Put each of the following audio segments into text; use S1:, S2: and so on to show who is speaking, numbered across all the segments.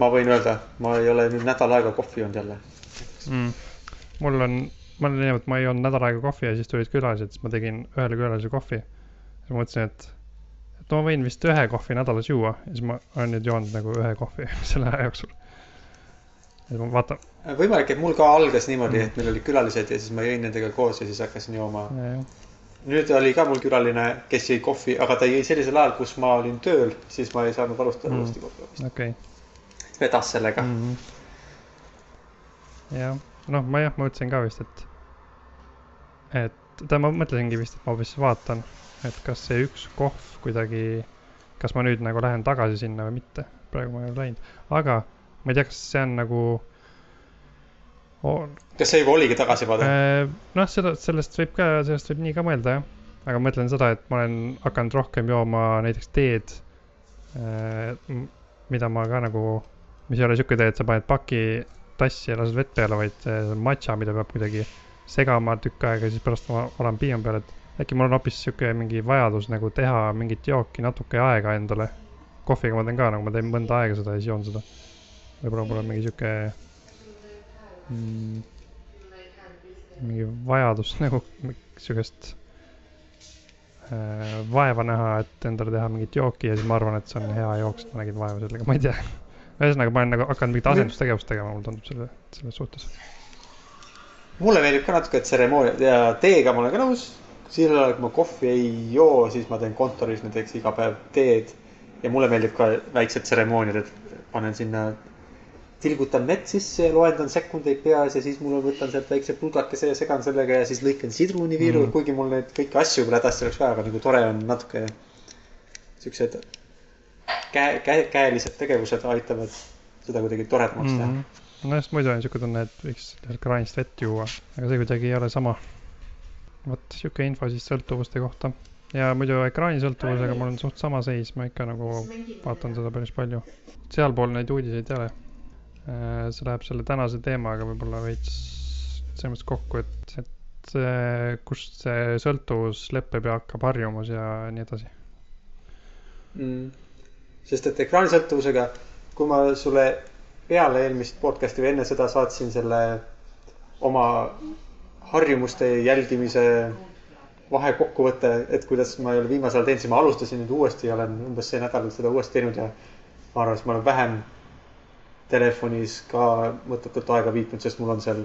S1: ma võin öelda, ma ei ole nüüd nädal aega kohvi joonud jälle.
S2: mm.. mul on, ma olen nimelt, ma ei joonud nädal aega kohvi ja siis tulid külalised, siis ma tegin ühele külalisele kohvi. ma mõtlesin, et, et ma võin vist ühe kohvi nädalas juua ja siis ma olen nüüd joonud nagu ühe kohvi selle aja jooksul. ja siis ma vaatan,
S1: võimalik, et mul ka algas niimoodi
S2: Mm.
S1: mm., et meil olid külalised ja siis ma jõin nendega koos ja siis hakkasin jooma.
S2: jah,
S1: nüüd oli ka mul külaline, kes jõi kohvi, aga ta jõi sellisel ajal, kus ma olin tööl, siis ma ei saanud alustada
S2: Mm.
S1: mm. uuesti kohvi joomist.
S2: okei
S1: vedas sellega mm..
S2: mm. -hmm. jah, noh, ma jah, mõtlesin ka vist, et, et tähendab, ma mõtlesingi vist, et ma hoopis vaatan, et kas see üks kohv kuidagi, kas ma nüüd nagu lähen tagasi sinna või mitte. praegu ma ei ole läinud, aga ma ei tea, kas see on nagu oh,.
S1: kas see juba oligi tagasivaade äh.?
S2: noh, seda, sellest võib ka, sellest võib nii ka mõelda jah. aga ma mõtlen seda, et ma olen hakanud rohkem jooma näiteks teed, mida ma ka nagu, mis ei ole sihuke tee, et sa paned paki tassi ja lased vett peale, vaid see on matša, mida peab kuidagi segama tükk aega ja siis pärast ma olen piima peal, et äkki mul on hoopis sihuke mingi vajadus nagu teha mingit jooki natuke aega endale. kohviga ma teen ka nagu ma teen mõnda aega seda ja siis joon seda. võib-olla mul on mingi sihuke mm, mingi vajadus nagu sihukest äh, vaeva näha, et endale teha mingit jooki ja siis ma arvan, et see on hea jook, sest ma nägin vaeva sellega, ma ei tea. ühesõnaga, ma olen nagu hakanud mingit asendustegevust tegema, mulle tundub selle, selles suhtes.
S1: mulle meeldib ka natuke tseremoonia ja teega ma olen ka nõus. sel ajal, kui ma kohvi ei joo, siis ma teen kontoris näiteks iga päev teed. ja mulle meeldib ka väiksed tseremooniad, et panen sinna, tilgutan mett sisse ja loendan sekundeid peas ja siis mul võtan sealt väikse pudakese ja segan sellega ja siis lõikan sidruniviiru
S2: Mm.
S1: kuigi mul neid kõiki asju küll hädasti oleks vaja, aga nagu tore on natuke siuksed käe, käe, käelised tegevused aitavad seda kuidagi toredamaks teha mm. -hmm.
S2: no just muidu on siuke tunne, et võiks kraanist vett juua, aga see kuidagi ei ole sama. vot siuke info siis sõltuvuste kohta. ja muidu ekraanisõltuvusega mul on suht sama seis, ma ikka nagu vaatan seda päris palju. sealpool neid uudiseid ei ole. see läheb selle tänase teemaga võib-olla veits selles mõttes kokku, et, et see, kust see sõltuvus leppeb ja hakkab harjumus ja nii edasi.
S1: mm.. Sest et ekraanisõltuvusega, kui ma sulle peale eelmist podcast'i või enne seda saatsin selle oma harjumuste jälgimise vahekokkuvõte, et kuidas ma ei ole viimasel ajal teinud, siis ma alustasin nüüd uuesti ja olen umbes see nädal seda uuesti teinud ja ma arvan, et ma olen vähem telefonis ka mõttetut aega viitnud, sest mul on seal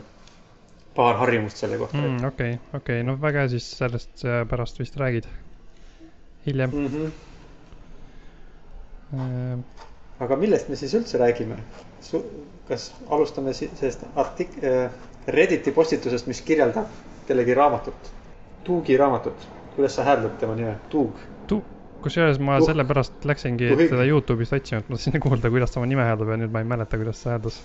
S1: paar harjumust selle kohta. Mm,
S2: okei, okei, no väga hea, siis sellest äh, pärast vist räägid. hiljem
S1: Mm -hmm.
S2: äh,.
S1: aga millest me siis üldse räägime? kas alustame sellest artik-, Redditi postitusest, mis kirjeldab kellegi raamatut, Tuugi raamatut, kuidas sa hääldad tema nime, Tuug?
S2: tu-, kusjuures ma
S1: Uh.
S2: sellepärast läksingi
S1: Tuhig.
S2: teda Youtube'ist otsima, et ma tahtsin kuulda, kuidas ta oma nime hääldab ja nüüd ma ei mäleta, kuidas ta hääldas.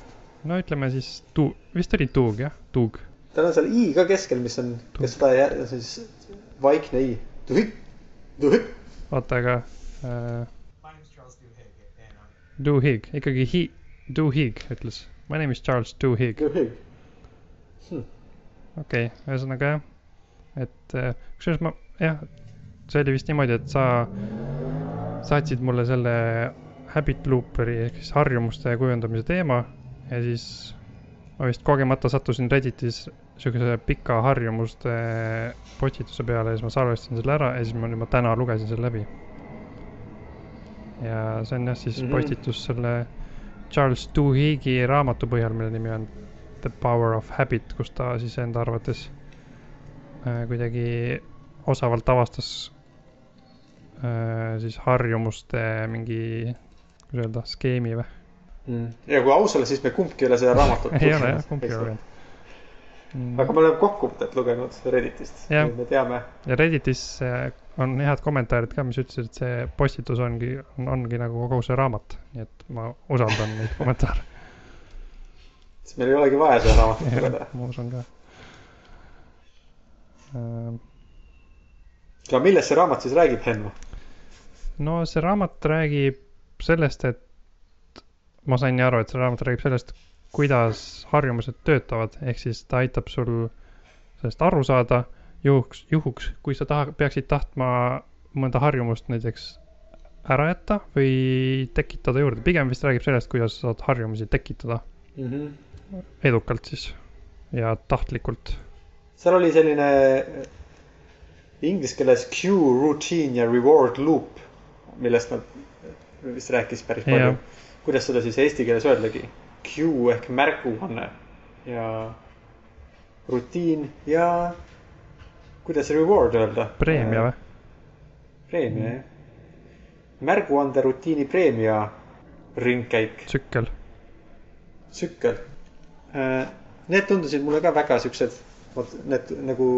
S2: no ütleme siis tu-, vist oli Tuug jah, Tuug.
S1: tal on seal i ka keskel, mis on, kas seda ei siis vaikne i, Tuhig, Tuhig.
S2: oota, aga äh,
S3: My name's Charles Duhigg, and I'm
S2: Duhigg, ikkagi hi-, Duhigg ütles. My name is Charles Duhigg,
S1: Tuhig.
S2: okei okay,, ühesõnaga jah, et äh, kusjuures ma jah, see oli vist niimoodi, et sa saatsid mulle selle habit looperi ehk siis harjumuste kujundamise teema ja siis ma vist kogemata sattusin Redditis siukese pika harjumuste postituse peale ja siis ma salvestasin selle ära ja siis ma nüüd ma täna lugesin selle läbi. Ja see on jah siis mm. -hmm. postitus selle Charles Duhiggi raamatu põhjal, mille nimi on The Power of Habit, kus ta siis enda arvates äh, kuidagi osavalt avastas äh, siis harjumuste mingi, kuidas öelda, skeemi või?
S1: ja kui aus olla, siis me kumbki ei ole seda raamatut
S2: ei ole jah, kumbki ei ole. Mm.
S1: aga me oleme kokkuvõtet lugenud Redditist, me teame.
S2: ja Redditis äh, on head kommentaarid ka, mis ütlesid, et see postitus ongi, ongi nagu kogu see raamat, nii et ma usaldan neid kommentaare.
S1: siis meil ei olegi vaja seda raamatut lugeda.
S2: ma usun ka. Äh,
S1: aga millest see raamat siis räägib, Henno?
S2: no see raamat räägib sellest, et ma sain nii aru, et see raamat räägib sellest, kuidas harjumused töötavad, ehk siis ta aitab sul sellest aru saada juhuks, juhuks, kui sa taha-, peaksid tahtma mõnda harjumust näiteks ära jätta või tekitada juurde, pigem vist räägib sellest, kuidas sa saad harjumusi tekitada
S1: mm. -hmm.
S2: edukalt siis ja tahtlikult.
S1: seal oli selline äh, inglise keeles cue, routine ja reward loop, millest nad vist rääkis päris palju kuidas seda siis eesti keeles öeldagi? Cue ehk märguanne ja rutiin ja kuidas reward öelda?
S2: preemia või?
S1: preemia jah. märguande rutiini preemia ringkäik,
S2: tsükkel.
S1: tsükkel. Need tundusid mulle ka väga siuksed, vot need nagu,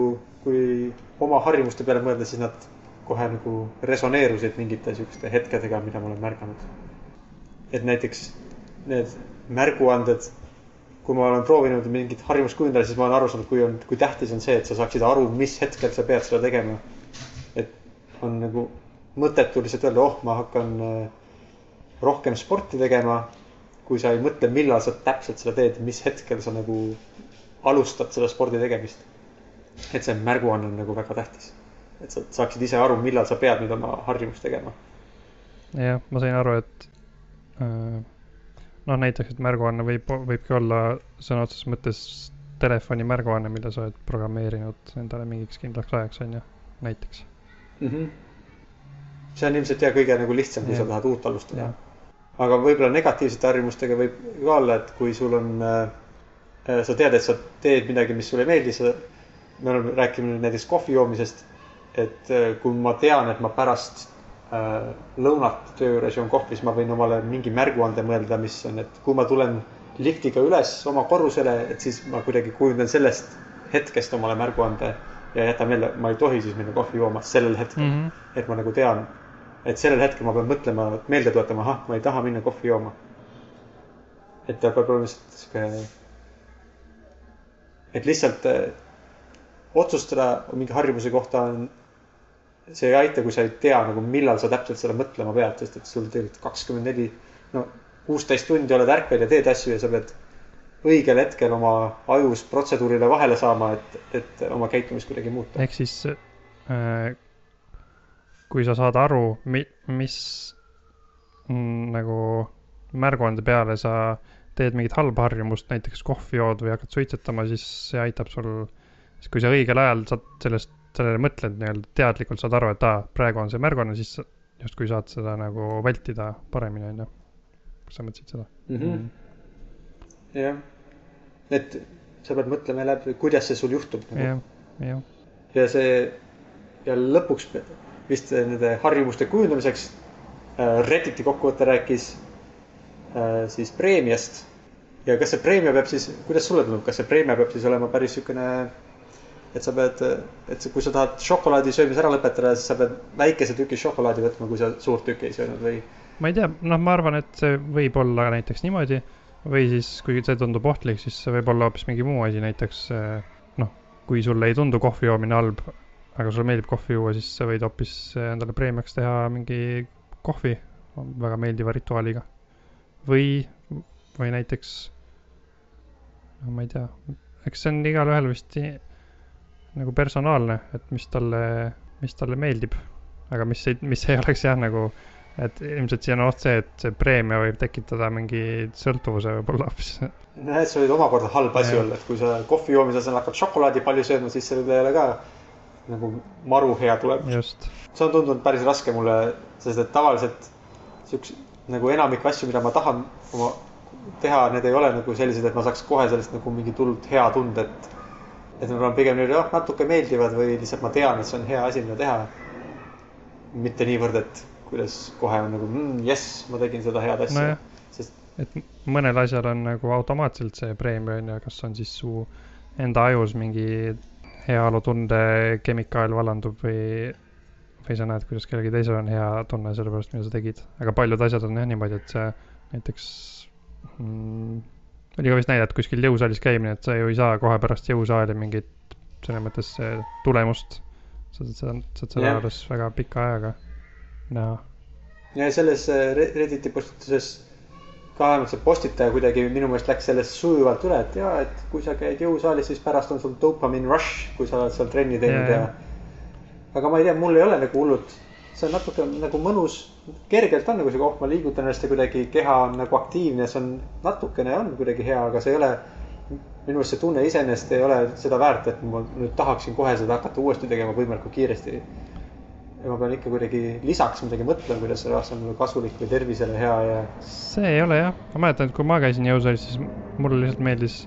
S1: kui oma harjumuste peale mõelda, siis nad kohe nagu resoneerusid mingite siukeste hetkedega, mida ma olen märganud. et näiteks need märguanded, kui ma olen proovinud mingit harjumust kujundada, siis ma olen aru saanud, kui on, kui tähtis on see, et sa saaksid aru, mis hetkel sa pead seda tegema. et on nagu mõttetu lihtsalt öelda, oh, ma hakkan äh, rohkem sporti tegema, kui sa ei mõtle, millal sa täpselt seda teed, mis hetkel sa nagu alustad seda spordi tegemist. et see märguanne on nagu väga tähtis. et sa saaksid ise aru, millal sa pead nüüd oma harjumust tegema.
S2: jah, ma sain aru, et äh, noh, näiteks, et märguanne võib, võibki olla sõna otseses mõttes telefoni märguanne, mille sa oled programmeerinud endale mingiks kindlaks ajaks, on ju, näiteks.
S1: mm. -hmm. see on ilmselt ja kõige nagu lihtsam, kui
S2: Jah.
S1: sa tahad uut alustada
S2: Jah..
S1: aga võib-olla negatiivsete harjumustega võib ka olla, et kui sul on äh,, sa tead, et sa teed midagi, mis sulle ei meeldi, sa, me oleme rääkinud näiteks kohvi joomisest. et äh, kui ma tean, et ma pärast äh, lõunat töö juures joon kohvi, siis ma võin omale mingi märguande mõelda, mis on, et kui ma tulen liftiga üles oma korrusele, et siis ma kuidagi kujundan sellest hetkest omale märguande ja jätan meelde, ma ei tohi siis minna kohvi jooma sellel hetkel
S2: Mhm.
S1: et ma nagu tean, et sellel hetkel ma pean mõtlema, meelde tuletama, ahah, ma ei taha minna kohvi jooma. et ta peab olema lihtsalt sihuke, et lihtsalt äh, otsustada mingi harjumuse kohta on, see ei aita, kui sa ei tea nagu, millal sa täpselt seda mõtlema pead, sest et sul tegelikult kakskümmend neli, no kuusteist tundi oled ärkvel ja teed asju ja sa pead õigel hetkel oma ajus protseduurile vahele saama, et, et oma käitumist kuidagi muuta.
S2: ehk siis äh, kui sa saad aru, mi-, mis mm, nagu märguande peale sa teed mingit halba harjumust, näiteks kohvi jood või hakkad suitsetama, siis see aitab sul, siis kui sa õigel ajal saad sellest, sellele mõtled nii-öelda teadlikult saad aru, et aa, praegu on see märguanne, siis sa justkui saad seda nagu vältida paremini, on ju. kas sa mõtlesid seda
S1: mm. -hmm. jah, et sa pead mõtlema läbi, kuidas see sul juhtub nagu..
S2: jah, jah,
S1: ja see ja lõpuks vist nende harjumuste kujundamiseks äh, Redditi kokkuvõte rääkis äh, siis preemiast. ja kas see preemia peab siis, kuidas sulle tundub, kas see preemia peab siis olema päris niisugune, et sa pead, et kui sa tahad šokolaadi söömise ära lõpetada, siis sa pead väikese tüki šokolaadi võtma, kui sa suurt tükki ei söönud või?
S2: Ma ei tea, noh, ma arvan, et see võib olla näiteks niimoodi. Või siis, kui see tundub ohtlik, siis see võib olla hoopis mingi muu asi, näiteks eh, noh, kui sulle ei tundu kohvi joomine halb, aga sulle meeldib kohvi juua, siis sa võid hoopis eh, endale preemiaks teha mingi kohvi. Väga meeldiva rituaaliga. või, või näiteks, no ma ei tea, eks see on igalühel vist nagu personaalne, et mis talle, mis talle meeldib. aga mis mis ei oleks jah, nagu et ilmselt siin on oht see, et see preemia võib tekitada mingi sõltuvuse võib-olla hoopis.
S1: näed, see võib omakorda halb asi olla, et kui sa kohvi joomise asemel hakkad šokolaadi palju sööma, siis sellel ei ole ka nagu maru hea tulemus. see on tundunud päris raske mulle, sest et tavaliselt siukse nagu enamik asju, mida ma tahan oma teha, need ei ole nagu sellised, et ma saaks kohe sellest nagu mingit hullult hea tunde, et et nad on pigem niimoodi, oh natuke meeldivad või lihtsalt ma tean, et see on hea asi, mida teha. mitte niivõrd, et kuidas kohe on nagu mm, jess, ma tegin seda head asja
S2: Nojah.
S1: sest
S2: et mõnel asjal on nagu automaatselt see preemia on ju, kas on siis su enda ajus mingi heaolutunde kemikaal vallandub või, või sa näed, kuidas kellelgi teisel on hea tunne selle pärast, mida sa tegid. aga paljud asjad on jah niimoodi, et see näiteks mm, oli ka vist näide, et kuskil jõusaalis käimine, et sa ju ei saa kohe pärast jõusaali mingit selles mõttes eh, tulemust. sa saad seda, saad seda alles väga pika ajaga näha.
S1: ja selles Re- Redditi postituses ka vähemalt see postitaja kuidagi minu meelest läks sellest sujuvalt üle, et jaa, et kui sa käid jõusaalis, siis pärast on sul dopamine rush, kui sa oled seal trenni teinud
S2: Jaa,
S1: ja, ja. aga ma ei tea, mul ei ole nagu hullult see on natuke nagu mõnus, kergelt on nagu sihuke, oh, ma liigutan ennast ja kuidagi keha on nagu aktiivne, see on natukene on kuidagi hea, aga see ei ole. minu arust see tunne iseenesest ei ole seda väärt, et ma nüüd tahaksin kohe seda hakata uuesti tegema võimalikult kiiresti. ja ma pean ikka kuidagi lisaks midagi mõtlema, kuidas see aasta on mulle kasulik või tervisele hea ja.
S2: see ei ole jah, ma mäletan, et kui ma käisin jõusaalis, siis mulle lihtsalt meeldis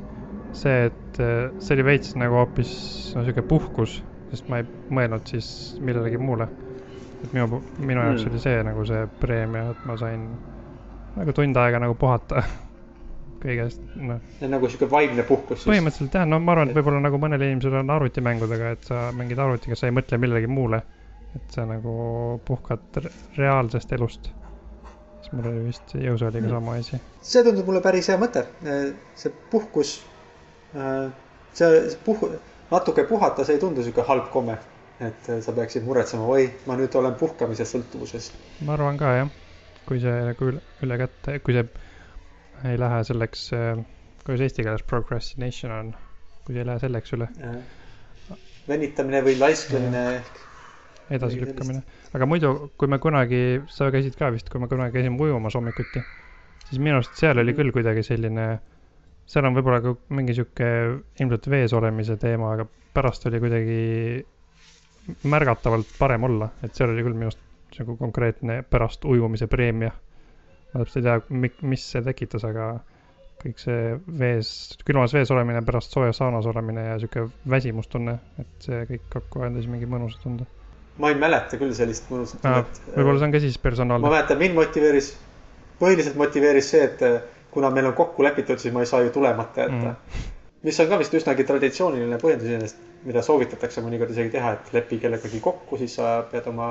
S2: see, et äh, see oli veits nagu hoopis no sihuke puhkus, sest ma ei mõelnud siis millelegi muule minu, minu jaoks mm. oli see nagu see preemia, et ma sain nagu tund aega nagu puhata kõigest, noh.
S1: nagu sihuke vaimne puhkus siis?
S2: põhimõtteliselt jah, no ma arvan, et võib-olla nagu mõnel inimesel on arvutimängudega, et sa mängid arvutiga, sa ei mõtle millegi muule. et sa nagu puhkad reaalsest elust. siis mul oli vist jõusaaliga mm. sama asi.
S1: see tundub mulle päris hea mõte, see puhkus, äh, see puh-, natuke puhata, see ei tundu sihuke halb komme et äh, sa peaksid muretsema, oi, ma nüüd olen puhkamise sõltuvuses.
S2: ma arvan ka jah, kui see nagu üle, üle kätte, kui see ei lähe selleks, äh, kuidas eesti keeles procrastination on, kui see ei lähe selleks üle.
S1: venitamine või laisklemine ehk.
S2: edasilükkamine, aga muidu, kui me kunagi, sa käisid ka vist, kui me kunagi käisime ujumas hommikuti, siis minu arust seal oli küll kuidagi selline, seal on võib-olla ka mingi sihuke ilmselt vees olemise teema, aga pärast oli kuidagi märgatavalt parem olla, et seal oli küll minu arust nagu konkreetne pärast ujumise preemia. ma täpselt ei tea, mis see tekitas, aga kõik see vees, külmas vees olemine, pärast soojas saunas olemine ja sihuke väsimustunne, et see kõik kokku andis mingi mõnusa tunde.
S1: ma ei mäleta küll sellist mõnusat tunnet.
S2: võib-olla see on ka siis personaalne.
S1: ma mäletan, mind motiveeris, põhiliselt motiveeris see, et kuna meil on kokku lepitud, siis ma ei saa ju tulemata jätta mm mis on ka vist üsnagi traditsiooniline põhjendus iseenesest, mida soovitatakse mõnikord isegi teha, et lepi kellegagi kokku, siis sa pead oma,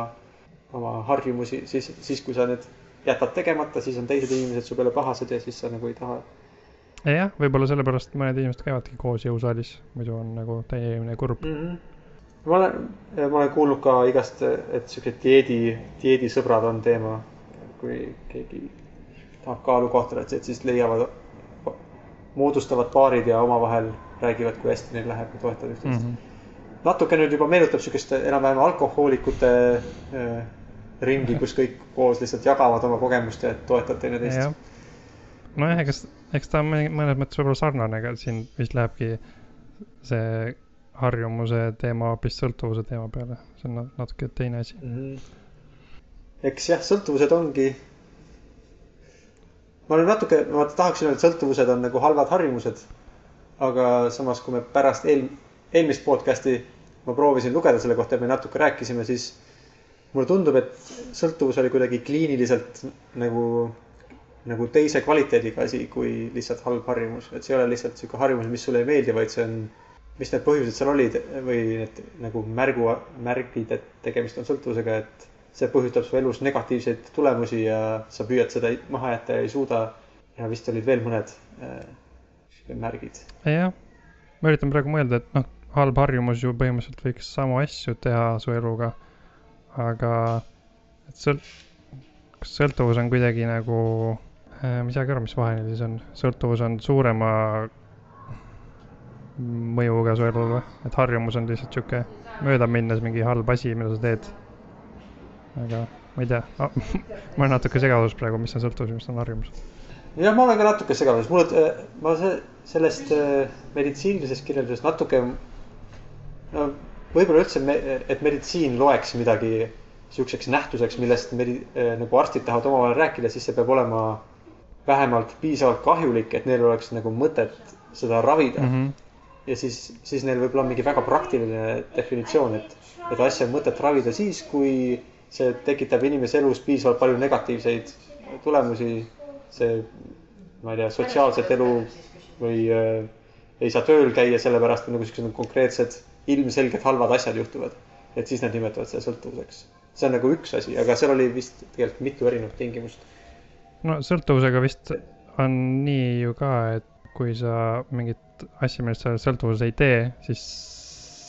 S1: oma harjumusi, siis, siis kui sa need jätad tegemata, siis on teised inimesed su peale pahased ja siis sa nagu ei taha.
S2: jah, võib-olla sellepärast mõned inimesed käivadki koos jõusaalis, muidu on nagu täieline kurb mm. -hmm
S1: ma olen, ma olen kuulnud ka igast, et siuksed dieedi, dieedisõbrad on teema. kui keegi tahab kaalu kohta, et siis leiavad moodustavad paarid ja omavahel räägivad, kui hästi neil läheb ja toetavad üksteist mm. -hmm. natuke nüüd juba meenutab sihukest enam-vähem alkohoolikute äh, ringi, kus kõik koos lihtsalt jagavad oma kogemust ja toetavad teineteist.
S2: nojah, eks, eks ta on mõnes mõttes võib-olla sarnane, aga siin vist lähebki see harjumuse teema hoopis sõltuvuse teema peale, see on natuke teine asi mm. -hmm.
S1: eks jah, sõltuvused ongi ma olen natuke, ma tahaksin öelda, et sõltuvused on nagu halvad harjumused. aga samas, kui me pärast eel, eelmist podcast'i ma proovisin lugeda selle kohta ja me natuke rääkisime, siis mulle tundub, et sõltuvus oli kuidagi kliiniliselt nagu, nagu teise kvaliteediga asi kui lihtsalt halb harjumus. et see ei ole lihtsalt sihuke harjumus, mis sulle ei meeldi, vaid see on, mis need põhjused seal olid või need nagu märgu, märgid, et tegemist on sõltuvusega, et see põhjustab su elus negatiivseid tulemusi ja sa püüad seda maha jätta ja ei suuda. ja vist olid veel mõned äh, märgid.
S2: jah, ma üritan praegu mõelda, et noh, halb harjumus ju põhimõtteliselt võiks samu asju teha su eluga. aga, et sõlt-, kas sõltuvus on kuidagi nagu äh,, ma ei saagi aru, mis vahe neil siis on, sõltuvus on suurema mõjuga su elule et harjumus on lihtsalt sihuke möödaminnes mingi halb asi, mida sa teed aga ma ei tea oh, ma olen natuke segaduses praegu, mis on sõltuvus ja mis on harjumus.
S1: jah, ma olen ka natuke segaduses, mulle, äh, ma see, sellest äh, meditsiinilisest kirjeldusest natuke. no võib-olla üldse, et meditsiin loeks midagi sihukeseks nähtuseks, millest medi-, äh, nagu arstid tahavad omavahel rääkida, siis see peab olema vähemalt piisavalt kahjulik, et neil oleks nagu mõtet seda ravida mm. -hmm. ja siis, siis neil võib-olla on mingi väga praktiline definitsioon, et, et asja on mõtet ravida siis, kui see tekitab inimese elus piisavalt palju negatiivseid tulemusi. see, ma ei tea, sotsiaalset elu või äh, ei saa tööl käia, sellepärast nagu siuksed konkreetsed ilmselgelt halvad asjad juhtuvad. et siis nad nimetavad seda sõltuvuseks. see on nagu üks asi, aga seal oli vist tegelikult mitu erinevat tingimust.
S2: no sõltuvusega vist on nii ju ka, et kui sa mingit asja, millest sa sõltuvuses ei tee, siis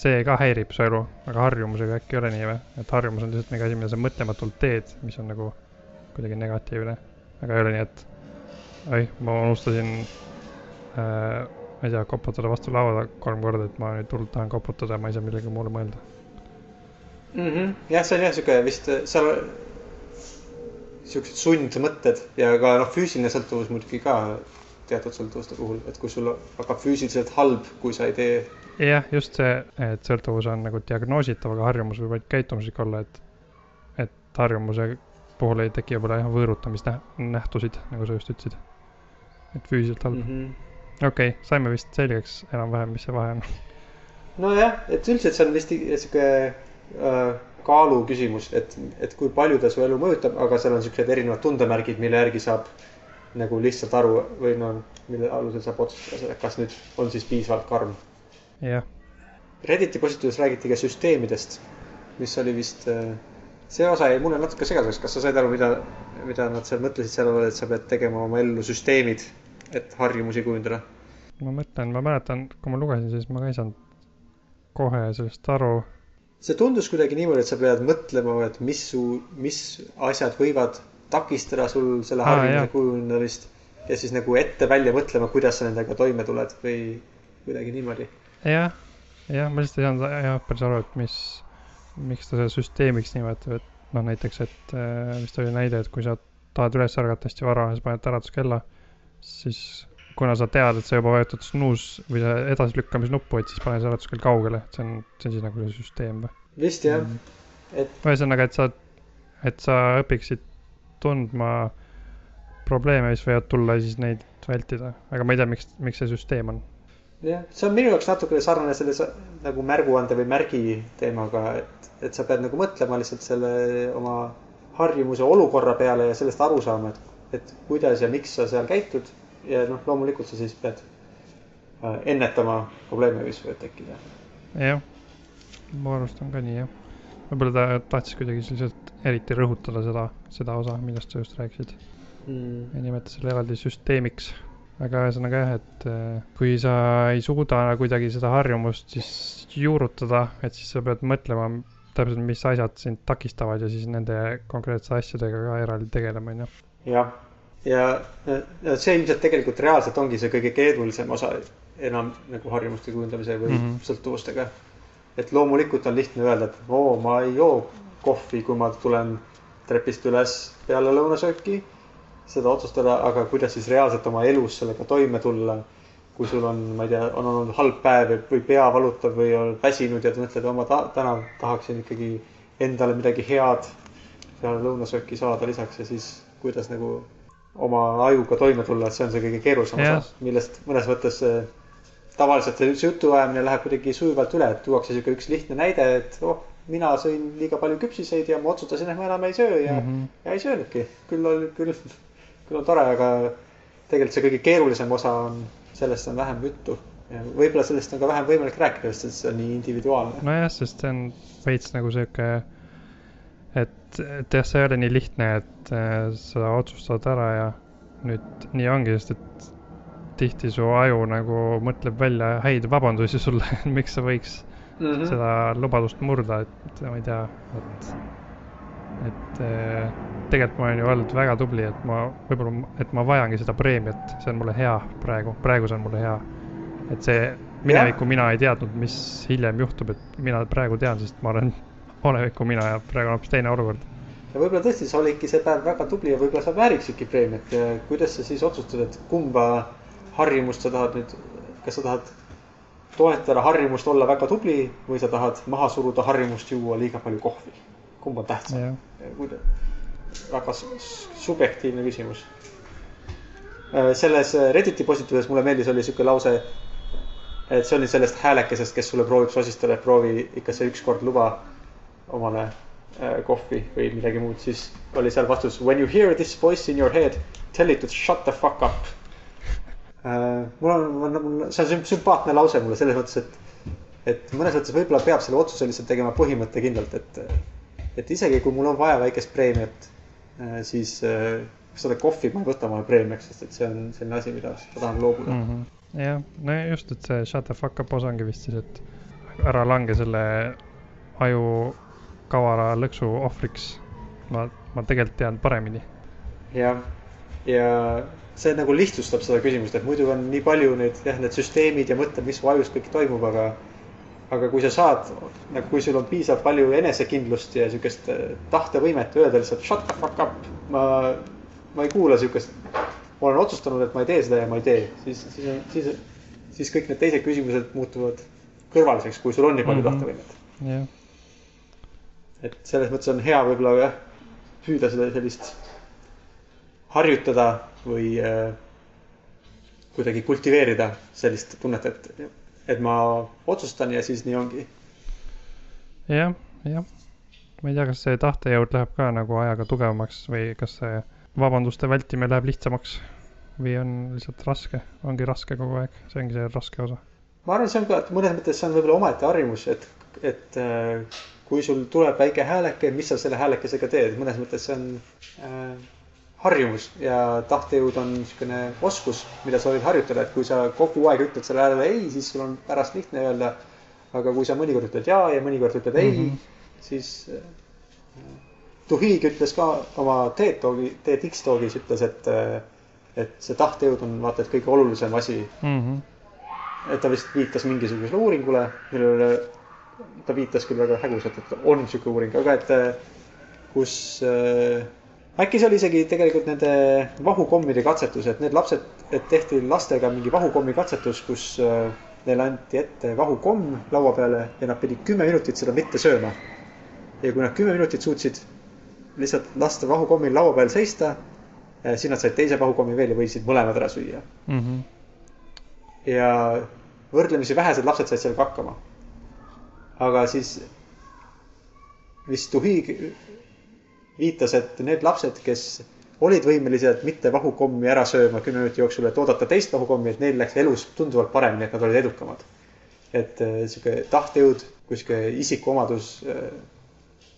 S2: see ka häirib su elu, aga harjumusega äkki ei ole nii või? et harjumus on lihtsalt mingi asi, mida sa mõtlematult teed, mis on nagu kuidagi negatiivne. aga ei ole nii, et oi, ma unustasin äh,, ma ei tea, koputada vastu laua kolm korda, et ma nüüd hullult tahan koputada, ma ei saa millegi muule mõelda.
S1: mm. -hmm. jah, see on jah sihuke vist seal siuksed sundmõtted ja ka noh, füüsiline sõltuvus muidugi ka teatud sõltuvuste puhul, et kui sul hakkab füüsiliselt halb, kui sa ei tee.
S2: jah, just see, et sõltuvus on nagu diagnoositav, aga harjumus võib vaid käitumuslik olla, et, et harjumuse puhul ei teki võib-olla jah võõrutamisnähtusid, nagu sa just ütlesid. et füüsiliselt halb mm.
S1: -hmm.
S2: okei okay,, saime vist selgeks enam-vähem, mis see vahe on.
S1: nojah, et üldiselt see on vist sihuke äh, kaalu küsimus, et, et kui palju ta su elu mõjutab, aga seal on siuksed erinevad tundemärgid, mille järgi saab nagu lihtsalt aru või no mille alusel saab otsustada kas nüüd on siis piisavalt karm.
S2: jah,
S1: Redditi postituses räägiti ka süsteemidest, mis oli vist, see osa jäi mulle natuke segaseks, kas sa said aru, mida, mida nad seal mõtlesid selle all, et sa pead tegema oma ellu süsteemid, et harjumusi kujundada?
S2: ma mõtlen, ma mäletan, kui ma lugesin, siis ma ka ei saanud kohe sellest aru.
S1: see tundus kuidagi niimoodi, et sa pead mõtlema, et mis su, mis asjad võivad takistada sul selle
S2: Aa,
S1: harjumuse
S2: jah.
S1: kujundamist ja siis nagu ette välja mõtlema, kuidas sa nendega toime tuled või kuidagi niimoodi.
S2: jah, jah, ma lihtsalt ei saanud jah päris aru, et mis, miks ta seda süsteemiks nimetab, et noh, näiteks, et äh, vist oli näide, et kui sa tahad üles ärgata hästi vara sa paned äratuskella, siis kuna sa tead, et sa juba vajutad snuus või see edasilükkamisnuppu, et siis pane see äratuskell kaugele, et see on, see on siis nagu see süsteem või?
S1: vist jah, et
S2: ühesõnaga, et sa, et sa õpiksid tundma probleeme, mis võivad tulla ja siis neid vältida, aga ma ei tea, miks, miks see süsteem on.
S1: jah, see on minu jaoks natuke sarnane selle nagu märguande või märgi teemaga, et, et sa pead nagu mõtlema lihtsalt selle oma harjumuse olukorra peale ja sellest aru saama, et, et kuidas ja miks sa seal käitud ja noh, loomulikult sa siis pead äh, ennetama probleeme, mis võivad tekkida.
S2: jah, ma arvast on ka nii jah. võib-olla ta tahtis kuidagi lihtsalt eriti rõhutada seda, seda osa, millest sa just rääkisid
S1: Mm.
S2: ja nimetas selle eraldi süsteemiks. Aga ühesõnaga jah, et äh, kui sa ei suuda kuidagi seda harjumust siis juurutada, et siis sa pead mõtlema täpselt, mis asjad sind takistavad ja siis nende konkreetsete asjadega ka eraldi tegelema, onju.
S1: jah, ja ja see ilmselt tegelikult reaalselt ongi see kõige keerulisem osa enam nagu harjumuste kujundamise või mm. -hmm. sõltuvustega. et loomulikult on lihtne öelda, et oo, ma ei joo kohvi, kui ma tulen trepist üles peale lõunasööki. Seda otsustada, aga kuidas siis reaalselt oma elus sellega toime tulla. kui sul on, ma ei tea, on olnud halb päev või- pea valutab või oled väsinud ja mõtled, ma ta, täna tahaksin ikkagi endale midagi head peale lõunasööki saada lisaks ja siis kuidas nagu oma ajuga toime tulla, et see on see kõige keerulisem osa, millest mõnes mõttes tavaliselt see jutuajamine läheb kuidagi sujuvalt üle, et tuuakse sihuke üks lihtne näide, et oh, mina sõin liiga palju küpsiseid ja ma otsustasin, et ma enam ei söö ja mm. -hmm. ja ei söönudki. küll oli, küll, on tore, aga tegelikult see kõige keerulisem osa on, sellest on vähem juttu. võib-olla sellest on ka vähem võimalik rääkida, sest see on nii individuaalne.
S2: nojah, sest see on veits nagu sihuke, et, et jah, see ei ole nii lihtne, et äh, sa otsustad ära ja nüüd nii ongi, sest et tihti su aju nagu mõtleb välja häid vabandusi sulle, miks sa võiks
S1: Mm -hmm.
S2: seda lubadust murda, et ma ei tea, et, et äh, tegelikult ma olen ju olnud väga tubli, et ma võib-olla, et ma vajangi seda preemiat, see on mulle hea praegu, praegu see on mulle hea. et see mineviku mina ei teadnud, mis hiljem juhtub, et mina praegu tean, sest ma olen oleviku mina ja praegu on hoopis teine olukord.
S1: ja võib-olla tõesti, sa olidki see päev väga tubli ja võib-olla sa vääriksidki preemiat kuidas sa siis otsustad, et kumba harjumust sa tahad nüüd, kas sa tahad toetada harjumust olla väga tubli või sa tahad maha suruda harjumust juua liiga palju kohvi? kumb on tähtsam?
S2: jah,
S1: väga su- su- subjektiivne küsimus. selles Redditi postituses mulle meeldis, oli sihuke lause, et see oli sellest häälekesest, kes sulle proovib sosistada, et proovi ikka see ükskord luba omale äh, kohvi või midagi muud, siis oli seal vastus when you hear this voice in your head, tell it to shut the fuck up. mul on, mul, see on sümp- sümpaatne lause mulle selles mõttes, et, et mõnes mõttes võib-olla peab selle otsuse lihtsalt tegema põhimõttekindlalt, et, et isegi kui mul on vaja väikest preemiat, siis äh, seda kohvi ma ei võta omale preemiaks, sest et see on selline asi, mida ma tahan loobuda mm.
S2: Mhm. jah, no just, et see shut the fuck up osa ongi vist siis, et ära lange selle aju kavara lõksu ohvriks. ma, ma tegelikult tean paremini.
S1: jah, ja see nagu lihtsustab seda küsimust, et muidu on nii palju neid jah, need süsteemid ja mõtted, mis su ajus kõik toimub, aga aga kui sa saad, nagu kui sul on piisavalt palju enesekindlust ja sihukest äh, tahtevõimet öelda lihtsalt shut the fuck up, ma, ma ei kuula sihukest. ma olen otsustanud, et ma ei tee seda ja ma ei tee, siis, siis on, siis, siis kõik need teised küsimused muutuvad kõrvaliseks, kui sul on nii palju mm -hmm. tahtevõimet.
S2: jah.
S1: et selles mõttes on hea võib-olla jah, püüda seda sellist harjutada või äh, kuidagi kultiveerida sellist tunnet, et, et ma otsustan ja siis nii ongi
S2: ja,. jah, jah. ma ei tea, kas see tahtejõud läheb ka nagu ajaga tugevamaks või kas see vabanduste vältimine läheb lihtsamaks või on lihtsalt raske, ongi raske kogu aeg, see ongi see raske osa.
S1: ma arvan, see on ka, et mõnes mõttes see on võib-olla omaette harjumus, et, et äh, kui sul tuleb väike hääleke, mis sa selle häälekesega teed, mõnes mõttes see on äh, harjumus ja tahtejõud on niisugune oskus, mida sa võid harjutada, et kui sa kogu aeg ütled sellele häälele ei, siis sul on pärast lihtne öelda. aga kui sa mõnikord ütled ja ja mõnikord ütled ei mm, -hmm. siis äh, Tuhig ütles ka oma TED Talki, TEDx Talkis ütles, et, äh, et see tahtejõud on vaata, et kõige olulisem asi mm. -hmm. et ta vist viitas mingisugusele uuringule, millele ta viitas küll väga hägusalt, et on niisugune uuring, aga et äh, kus äh, äkki see oli isegi tegelikult nende vahukommide katsetus, et need lapsed, et tehti lastega mingi vahukommi katsetus, kus äh, neile anti ette vahukomm laua peale ja nad pidid kümme minutit seda mitte sööma. ja kui nad kümme minutit suutsid lihtsalt lasta vahukommil laua peal seista, äh, siis nad said teise vahukommi veel ja võisid mõlemad ära süüa mm. -hmm. ja võrdlemisi vähesed lapsed said sellega hakkama. aga siis vist Tuhig viitas, et need lapsed, kes olid võimelised mitte vahukommi ära sööma kümne minuti jooksul, et oodata teist vahukommi, et neil läks elus tunduvalt paremini, et nad olid edukamad. et äh, sihuke tahtejõud kui sihuke isikuomadus äh,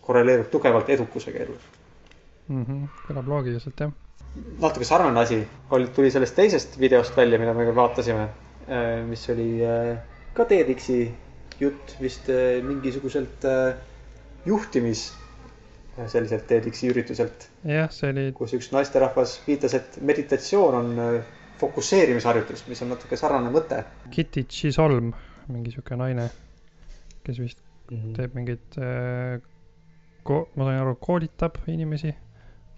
S1: korreleerub tugevalt edukusega elus
S2: mm. -hmm. kõlab loogiliselt, jah.
S1: natuke sarnane asi oli, tuli sellest teisest videost välja, mida me vaatasime, äh, mis oli ka TEDx-i jutt vist mingisuguselt juhtimis selliselt TEDx-i ürituselt.
S2: jah, see oli.
S1: kus üks naisterahvas viitas, et meditatsioon on äh, fokusseerimisharjutus, mis on natuke sarnane mõte.
S2: Kitty Chisholm, mingi sihuke naine, kes vist mm -hmm. teeb mingit äh,, ma sain aru, koolitab inimesi,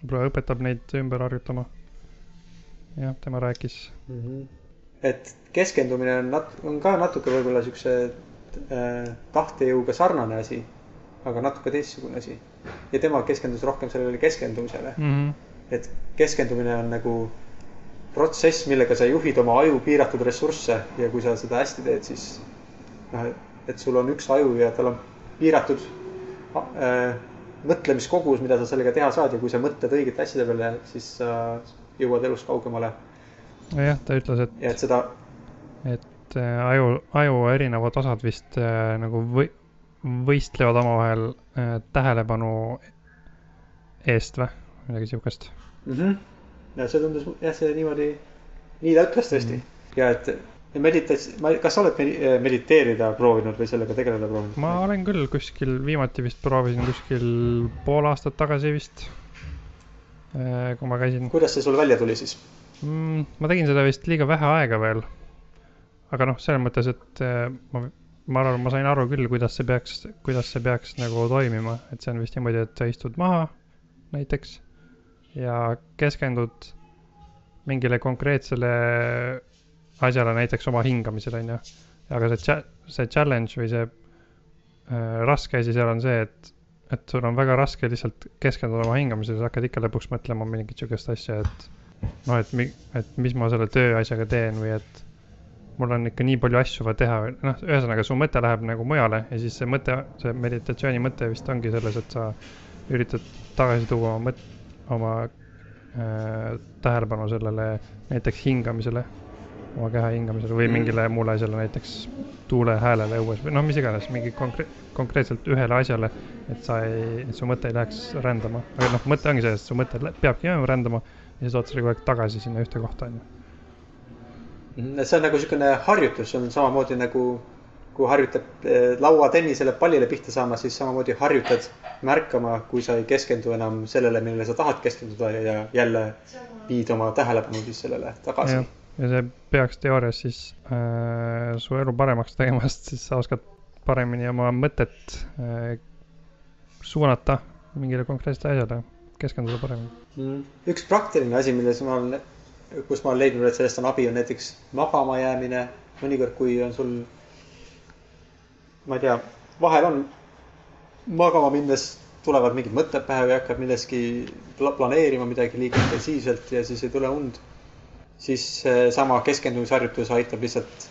S2: võib-olla õpetab neid ümber harjutama. jah, tema rääkis mm.
S1: -hmm. et keskendumine on nat-, on ka natuke võib-olla siukse äh, tahtejõuga sarnane asi aga natuke teistsugune asi. ja tema keskendus rohkem sellele keskendumisele mm. -hmm. et keskendumine on nagu protsess, millega sa juhid oma aju piiratud ressursse ja kui sa seda hästi teed, siis noh, et sul on üks aju ja tal on piiratud äh, mõtlemiskogus, mida sa sellega teha saad ja kui sa mõtled õigete asjade peale, siis sa jõuad elus kaugemale.
S2: nojah, ta ütles, et.
S1: ja et seda.
S2: et äh, aju, aju erinevad osad vist äh, nagu või võistlevad omavahel äh, tähelepanu eest või, midagi siukest
S1: mm. -hmm. ja see tundus jah, see niimoodi, nii ta ütles tõesti mm -hmm. ja et meditats-, ma, kas sa oled medi-, mediteerida proovinud või sellega tegeleda proovinud?
S2: ma olen küll kuskil, viimati vist proovisin kuskil pool aastat tagasi vist. Äh, kui ma käisin.
S1: kuidas see sul välja tuli siis
S2: mm,? ma tegin seda vist liiga vähe aega veel. aga noh, selles mõttes, et äh, ma ma arvan, ma sain aru küll, kuidas see peaks, kuidas see peaks nagu toimima, et see on vist niimoodi, et sa istud maha näiteks ja keskendud mingile konkreetsele asjale, näiteks oma hingamisele, onju. aga see, see challenge või see äh, raske asi seal on see, et, et sul on väga raske lihtsalt keskenduda oma hingamisele, sa hakkad ikka lõpuks mõtlema mingit sihukest asja, et noh, et mi-, et mis ma selle tööasjaga teen või et mul on ikka nii palju asju vaja teha, noh, ühesõnaga su mõte läheb nagu mujale ja siis see mõte, see meditatsiooni mõte vist ongi selles, et sa üritad tagasi tuua oma mõt-, oma äh, tähelepanu sellele näiteks hingamisele, oma keha hingamisele või mm. mingile muule asjale, näiteks tuulehäälele õues või noh, mis iganes, mingi konkre-, konkreetselt ühele asjale, et sa ei, et su mõte ei läheks rändama. aga noh, mõte ongi selles, et su mõte peabki rändama ja siis ootad kogu aeg tagasi sinna ühte kohta, on ju
S1: see on nagu niisugune harjutus, on samamoodi nagu kui harjutad eh, lauatennisele pallile pihta saama, siis samamoodi harjutad märkama, kui sa ei keskendu enam sellele, millele sa tahad keskenduda ja jälle viid oma tähelepanu siis sellele tagasi.
S2: ja see peaks teoorias siis äh, su elu paremaks tegema, sest siis sa oskad paremini oma mõtet äh, suunata mingile konkreetsele asjale, keskenduda paremini
S1: mm.. üks praktiline asi, milles ma olen, kus ma olen leidnud, et sellest on abi, on näiteks magama jäämine. mõnikord, kui on sul, ma ei tea, vahel on magama minnes tulevad mingid mõtted pähe või hakkad milleski planeerima midagi liiga intensiivselt ja siis ei tule und. siis sama keskendumisharjutus aitab lihtsalt,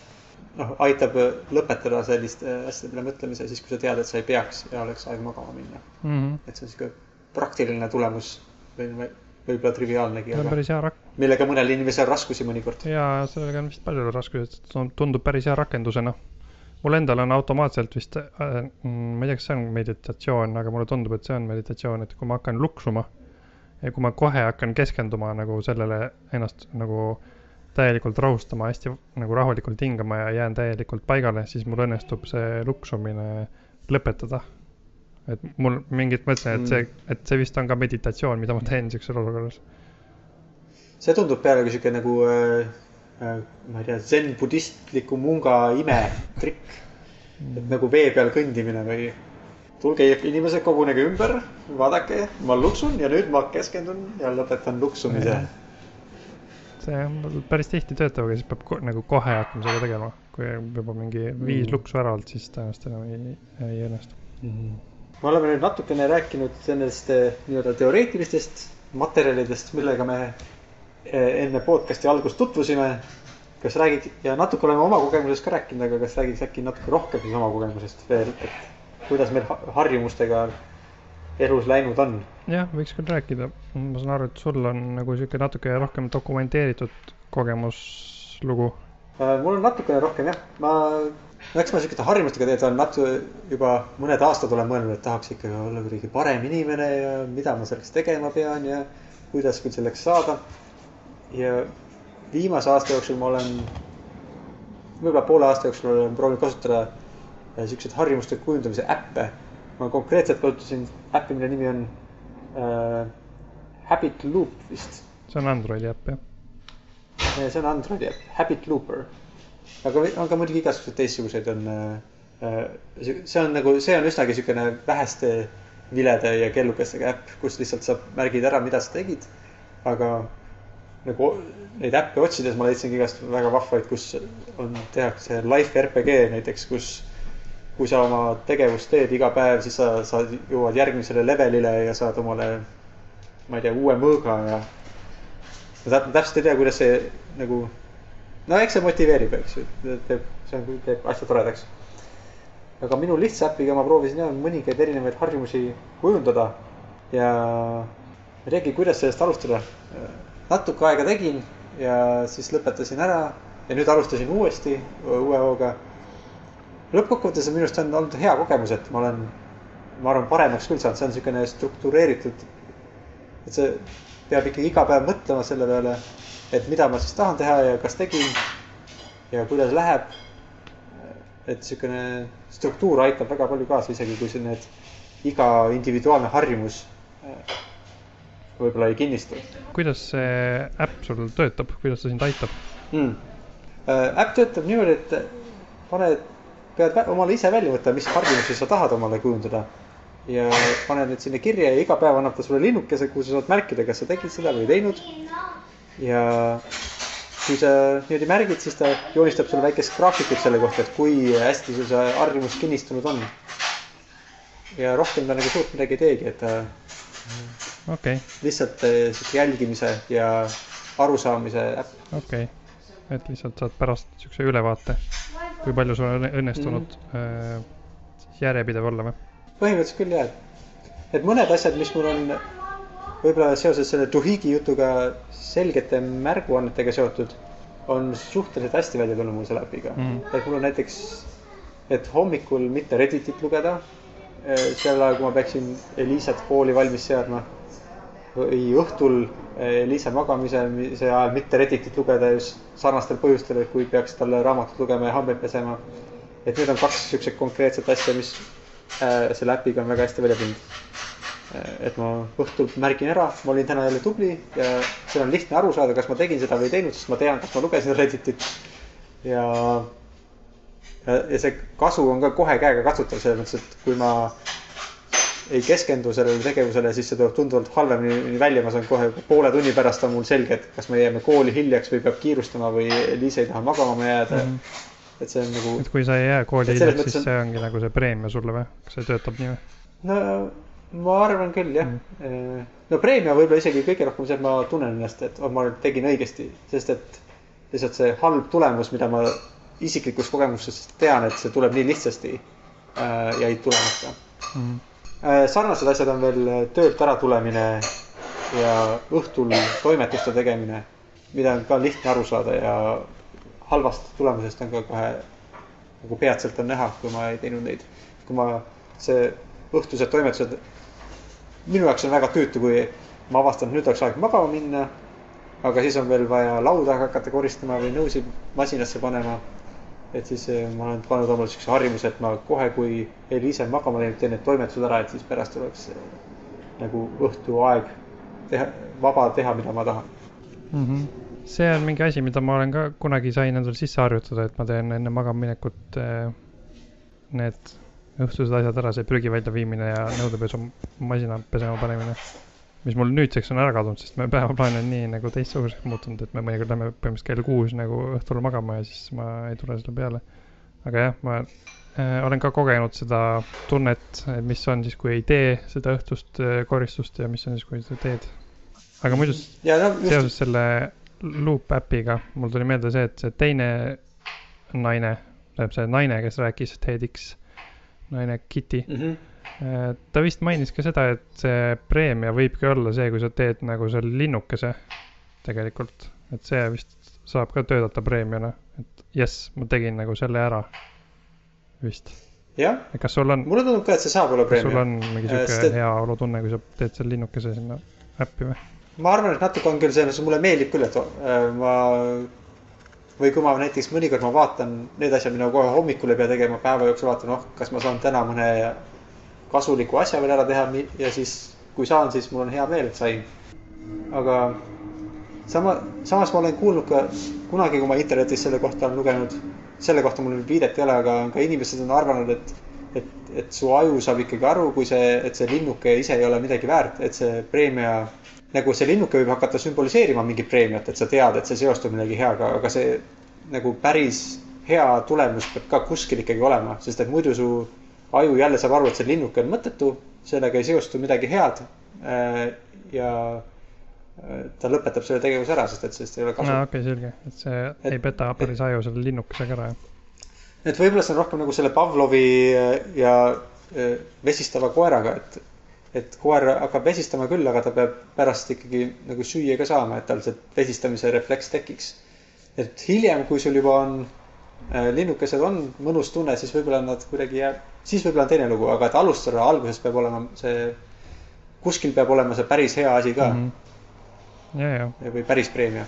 S1: noh, aitab lõpetada selliste asjade peale mõtlemise siis, kui sa tead, et sa ei peaks ja oleks aeg magama minna
S2: mm. -hmm.
S1: et see on sihuke praktiline tulemus või võib-olla triviaalnegi,
S2: see on päris hea rak-.
S1: millega mõnel inimesel raskusi mõnikord.
S2: jaa, sellega on vist paljudel raskusi, et tundub päris hea rakendusena mul endal on automaatselt vist äh,, ma ei tea, kas see on meditatsioon, aga mulle tundub, et see on meditatsioon, et kui ma hakkan luksuma ja kui ma kohe hakkan keskenduma nagu sellele ennast nagu täielikult rahustama, hästi nagu rahulikult hingama ja jään täielikult paigale, siis mul õnnestub see luksumine lõpetada. Et mul mingit mõtlesin, et see, mm. et see vist on ka meditatsioon, mida ma teen siukses olukorras.
S1: see tundub pealegi sihuke nagu äh Äh, ma ei tea, zen-budistliku munga imetrikk. et nagu vee peal kõndimine või tulge inimesed, kogunege ümber, vaadake, ma luksun ja nüüd ma keskendun ja lõpetan luksumise.
S2: see on päris tihti töötab, aga siis peab ko nagu kohe hakkama seda tegema. kui juba mingi viis mm. luksu ära olnud, siis tõenäoliselt enam ei, ei õnnestu mm.
S1: -hmm. Me oleme nüüd natukene rääkinud nendest eh, nii-öelda teoreetilistest materjalidest, millega me Eh, enne podcast'i algust tutvusime. kas räägid ja natuke oleme oma kogemusest ka rääkinud, aga kas räägiks äkki natuke rohkem siis oma kogemusest veel, et kuidas meil harjumustega elus läinud on?
S2: jah, võiks küll rääkida. ma saan aru, et sul on nagu sihuke natuke rohkem dokumenteeritud kogemuslugu.
S1: Äh, mul on natukene rohkem jah, ma, no eks ma sihukeste harjumustega tegelikult olen natuke juba mõned aastad olen mõelnud, et tahaks ikka olla kuidagi parem inimene ja mida ma selleks tegema pean ja kuidas küll selleks saada ja viimase aasta jooksul ma olen, võib-olla poole aasta jooksul olen proovinud kasutada äh, siukseid harjumuste kujundamise äppe. ma konkreetselt kasutasin äppi, mille nimi on äh, Habit Loop vist.
S2: see on Androidi äpp jah?
S1: see on Androidi äpp, Habit Looper. Aga on ka muidugi igasuguseid teistsuguseid on äh, äh,. see on nagu, see on üsnagi siukene väheste vilede ja kellukestega äpp, kus lihtsalt sa märgid ära, mida sa tegid. aga nagu neid äppe otsides ma leidsin igast väga vahvaid, kus on, tehakse live RPG näiteks, kus kui sa oma tegevust teed iga päev, siis sa, sa jõuad järgmisele levelile ja saad omale, ma ei tea, uue mõõga ja ma täpselt ei tea, kuidas see nagu, no eks see motiveerib, eks ju, teeb, see on, teeb asja toredaks. aga minu lihtsa äpiga ma proovisin jah mõningaid erinevaid harjumusi kujundada ja ma ei teagi, kuidas sellest alustada natuke aega tegin ja siis lõpetasin ära ja nüüd alustasin uuesti uue hooga. lõppkokkuvõttes on minu arust on olnud hea kogemus, et ma olen, ma arvan, paremaks küll saanud, see on niisugune struktureeritud. et see peab ikkagi iga päev mõtlema selle peale, et mida ma siis tahan teha ja kas tegin ja kuidas läheb. et niisugune struktuur aitab väga palju kaasa, isegi kui see need iga individuaalne harjumus võib-olla ei kinnistu.
S2: kuidas see äpp sul töötab, kuidas ta sind aitab
S1: mm.? äpp töötab niimoodi, et paned, pead omale ise välja võtma, mis harjumusi sa tahad omale kujundada. ja paned need sinna kirja ja iga päev annab ta sulle linnukese, kuhu sa saad märkida, kas sa tegid seda või ei teinud. Ja kui sa niimoodi märgid, siis ta joonistab sulle väikest graafikut selle kohta, et kui hästi sul see harjumus kinnistunud on. ja rohkem ta nagu suurt midagi ei teegi, et ta
S2: okay..
S1: lihtsalt eh, sihuke jälgimise ja arusaamise äpp.
S2: okei okay., et lihtsalt saad pärast siukse ülevaate, kui palju sul on õnnestunud mm -hmm. järjepidev olla või?
S1: põhimõtteliselt küll jah, et mõned asjad, mis mul on võib-olla seoses selle Duhigi jutuga selgete märguannetega seotud, on suhteliselt hästi välja tulnud mul selle äpiga mm. et mul on näiteks, et hommikul mitte Redditit lugeda, eh, sel ajal, kui ma peaksin Elisat kooli valmis seadma või õhtul eh, Liisa magamimise ajal mitte Redditit lugeda just sarnastel põhjustel, et kui peaks talle raamatut lugema ja hambaid pesema. et need on kaks siukseid konkreetset asja, mis äh, selle äpiga on väga hästi välja tulnud äh,. Et ma õhtul märgin ära, ma olin täna jälle tubli ja seal on lihtne aru saada, kas ma tegin seda või ei teinud, sest ma tean, kas ma lugesin Redditit. ja ja, ja see kasu on ka kohe käega katsutav selles mõttes, et kui ma ei keskendu sellele tegevusele, siis see tuleb tunduvalt halvemini välja, ma saan kohe poole tunni pärast on mul selge, et kas me jääme kooli hiljaks või peab kiirustama või Liis ei taha magama jääda mm. -hmm. et see on nagu.
S2: et kui sa ei jää kooli hiljaks, siis on... see ongi nagu see preemia sulle või, kas see töötab nii või?
S1: no ma arvan küll jah mm.. no preemia võib-olla isegi kõige rohkem see, et ma tunnen ennast, et oh, ma tegin õigesti, sest et lihtsalt see halb tulemus, mida ma isiklikust kogemusest tean, et see tuleb nii lihtsasti äh, jäid tulemata mm. Äh, sarnased asjad on veel äh, töölt ära tulemine ja õhtul toimetuste tegemine, mida on ka lihtne aru saada ja halvast tulemusest on ka kohe nagu peatselt on näha, kui ma ei teinud neid. kui ma, see õhtused toimetused, minu jaoks on väga tüütu, kui ma avastan, et nüüd oleks aeg magama minna. aga siis on veel vaja lauda hakata koristama või nõusid masinasse panema et siis eh, ma olen pannud omale siukse harjumuse, et ma kohe, kui Eliise on magama läinud, teen need toimetused ära, et siis pärast oleks eh, nagu õhtuaeg teha, vaba teha, mida ma tahan
S2: mm. -hmm. see on mingi asi, mida ma olen ka kunagi sain endale sisse harjutada, et ma teen enne magamaminekut eh, need õhtused asjad ära, see prügi väljaviimine ja nõudepesumasina pesema panemine mis mul nüüdseks on ära kadunud, sest meie päevaplaan on nii nagu teistsuguseks muutunud, et me mõnikord lähme põhimõtteliselt kell kuus nagu õhtul magama ja siis ma ei tule selle peale. aga jah, ma äh, olen ka kogenud seda tunnet, mis on siis, kui ei tee seda õhtust äh, koristust ja mis on siis, kui sa teed. aga muidu no, seoses selle Loop äpiga, mul tuli meelde see, et see teine naine, tähendab see naine, kes rääkis TEDx, naine Kitty mm. -hmm ta vist mainis ka seda, et see preemia võibki olla see, kui sa teed nagu selle linnukese tegelikult, et see vist saab ka töötada preemiana, et jess, ma tegin nagu selle ära, vist.
S1: jah,
S2: kas sul on?
S1: mulle tundub ka, et see saab olla preemia.
S2: sul on mingi äh, sihuke äh, heaolutunne, kui sa teed selle linnukese sinna äppi või?
S1: ma arvan, et natuke on küll selles mulle meeldib küll, et äh, ma või kui ma näiteks mõnikord ma vaatan need asjad, mida ma kohe hommikul ei pea tegema, päeva jooksul vaatan, oh, kas ma saan täna mõne kasuliku asja veel ära teha ja siis, kui saan, siis mul on hea meel, et sain. aga sama, samas ma olen kuulnud ka kunagi, kui ma internetis selle kohta olen lugenud, selle kohta mul viidet ei ole, aga ka inimesed on arvanud, et, et, et su aju saab ikkagi aru, kui see, et see linnuke ise ei ole midagi väärt, et see preemia, nagu see linnuke võib hakata sümboliseerima mingit preemiat, et sa tead, et see seostub millegi heaga, aga see nagu päris hea tulemus peab ka kuskil ikkagi olema, sest et muidu su aju jälle saab aru, et see linnuke on mõttetu, sellega ei seostu midagi head. Äh, ja äh, ta lõpetab selle tegevuse ära, sest et sellest ei ole kasu.
S2: aa, okei okay,, selge, et see et, ei peta päris aju selle linnukesega ära, jah.
S1: et võib-olla see on rohkem nagu selle Pavlovi äh, ja vesistava koeraga, et, et koer hakkab vesistama küll, aga ta peab pärast ikkagi nagu süüa ka saama, et tal see vesistamise refleks tekiks. et hiljem, kui sul juba on linnukesed on mõnus tunne, siis võib-olla nad kuidagi jääb siis võib-olla on teine lugu, aga et alustada alguses peab olema see, kuskil peab olema see päris hea asi ka mm.
S2: -hmm. ja, ja.
S1: või päris preemia.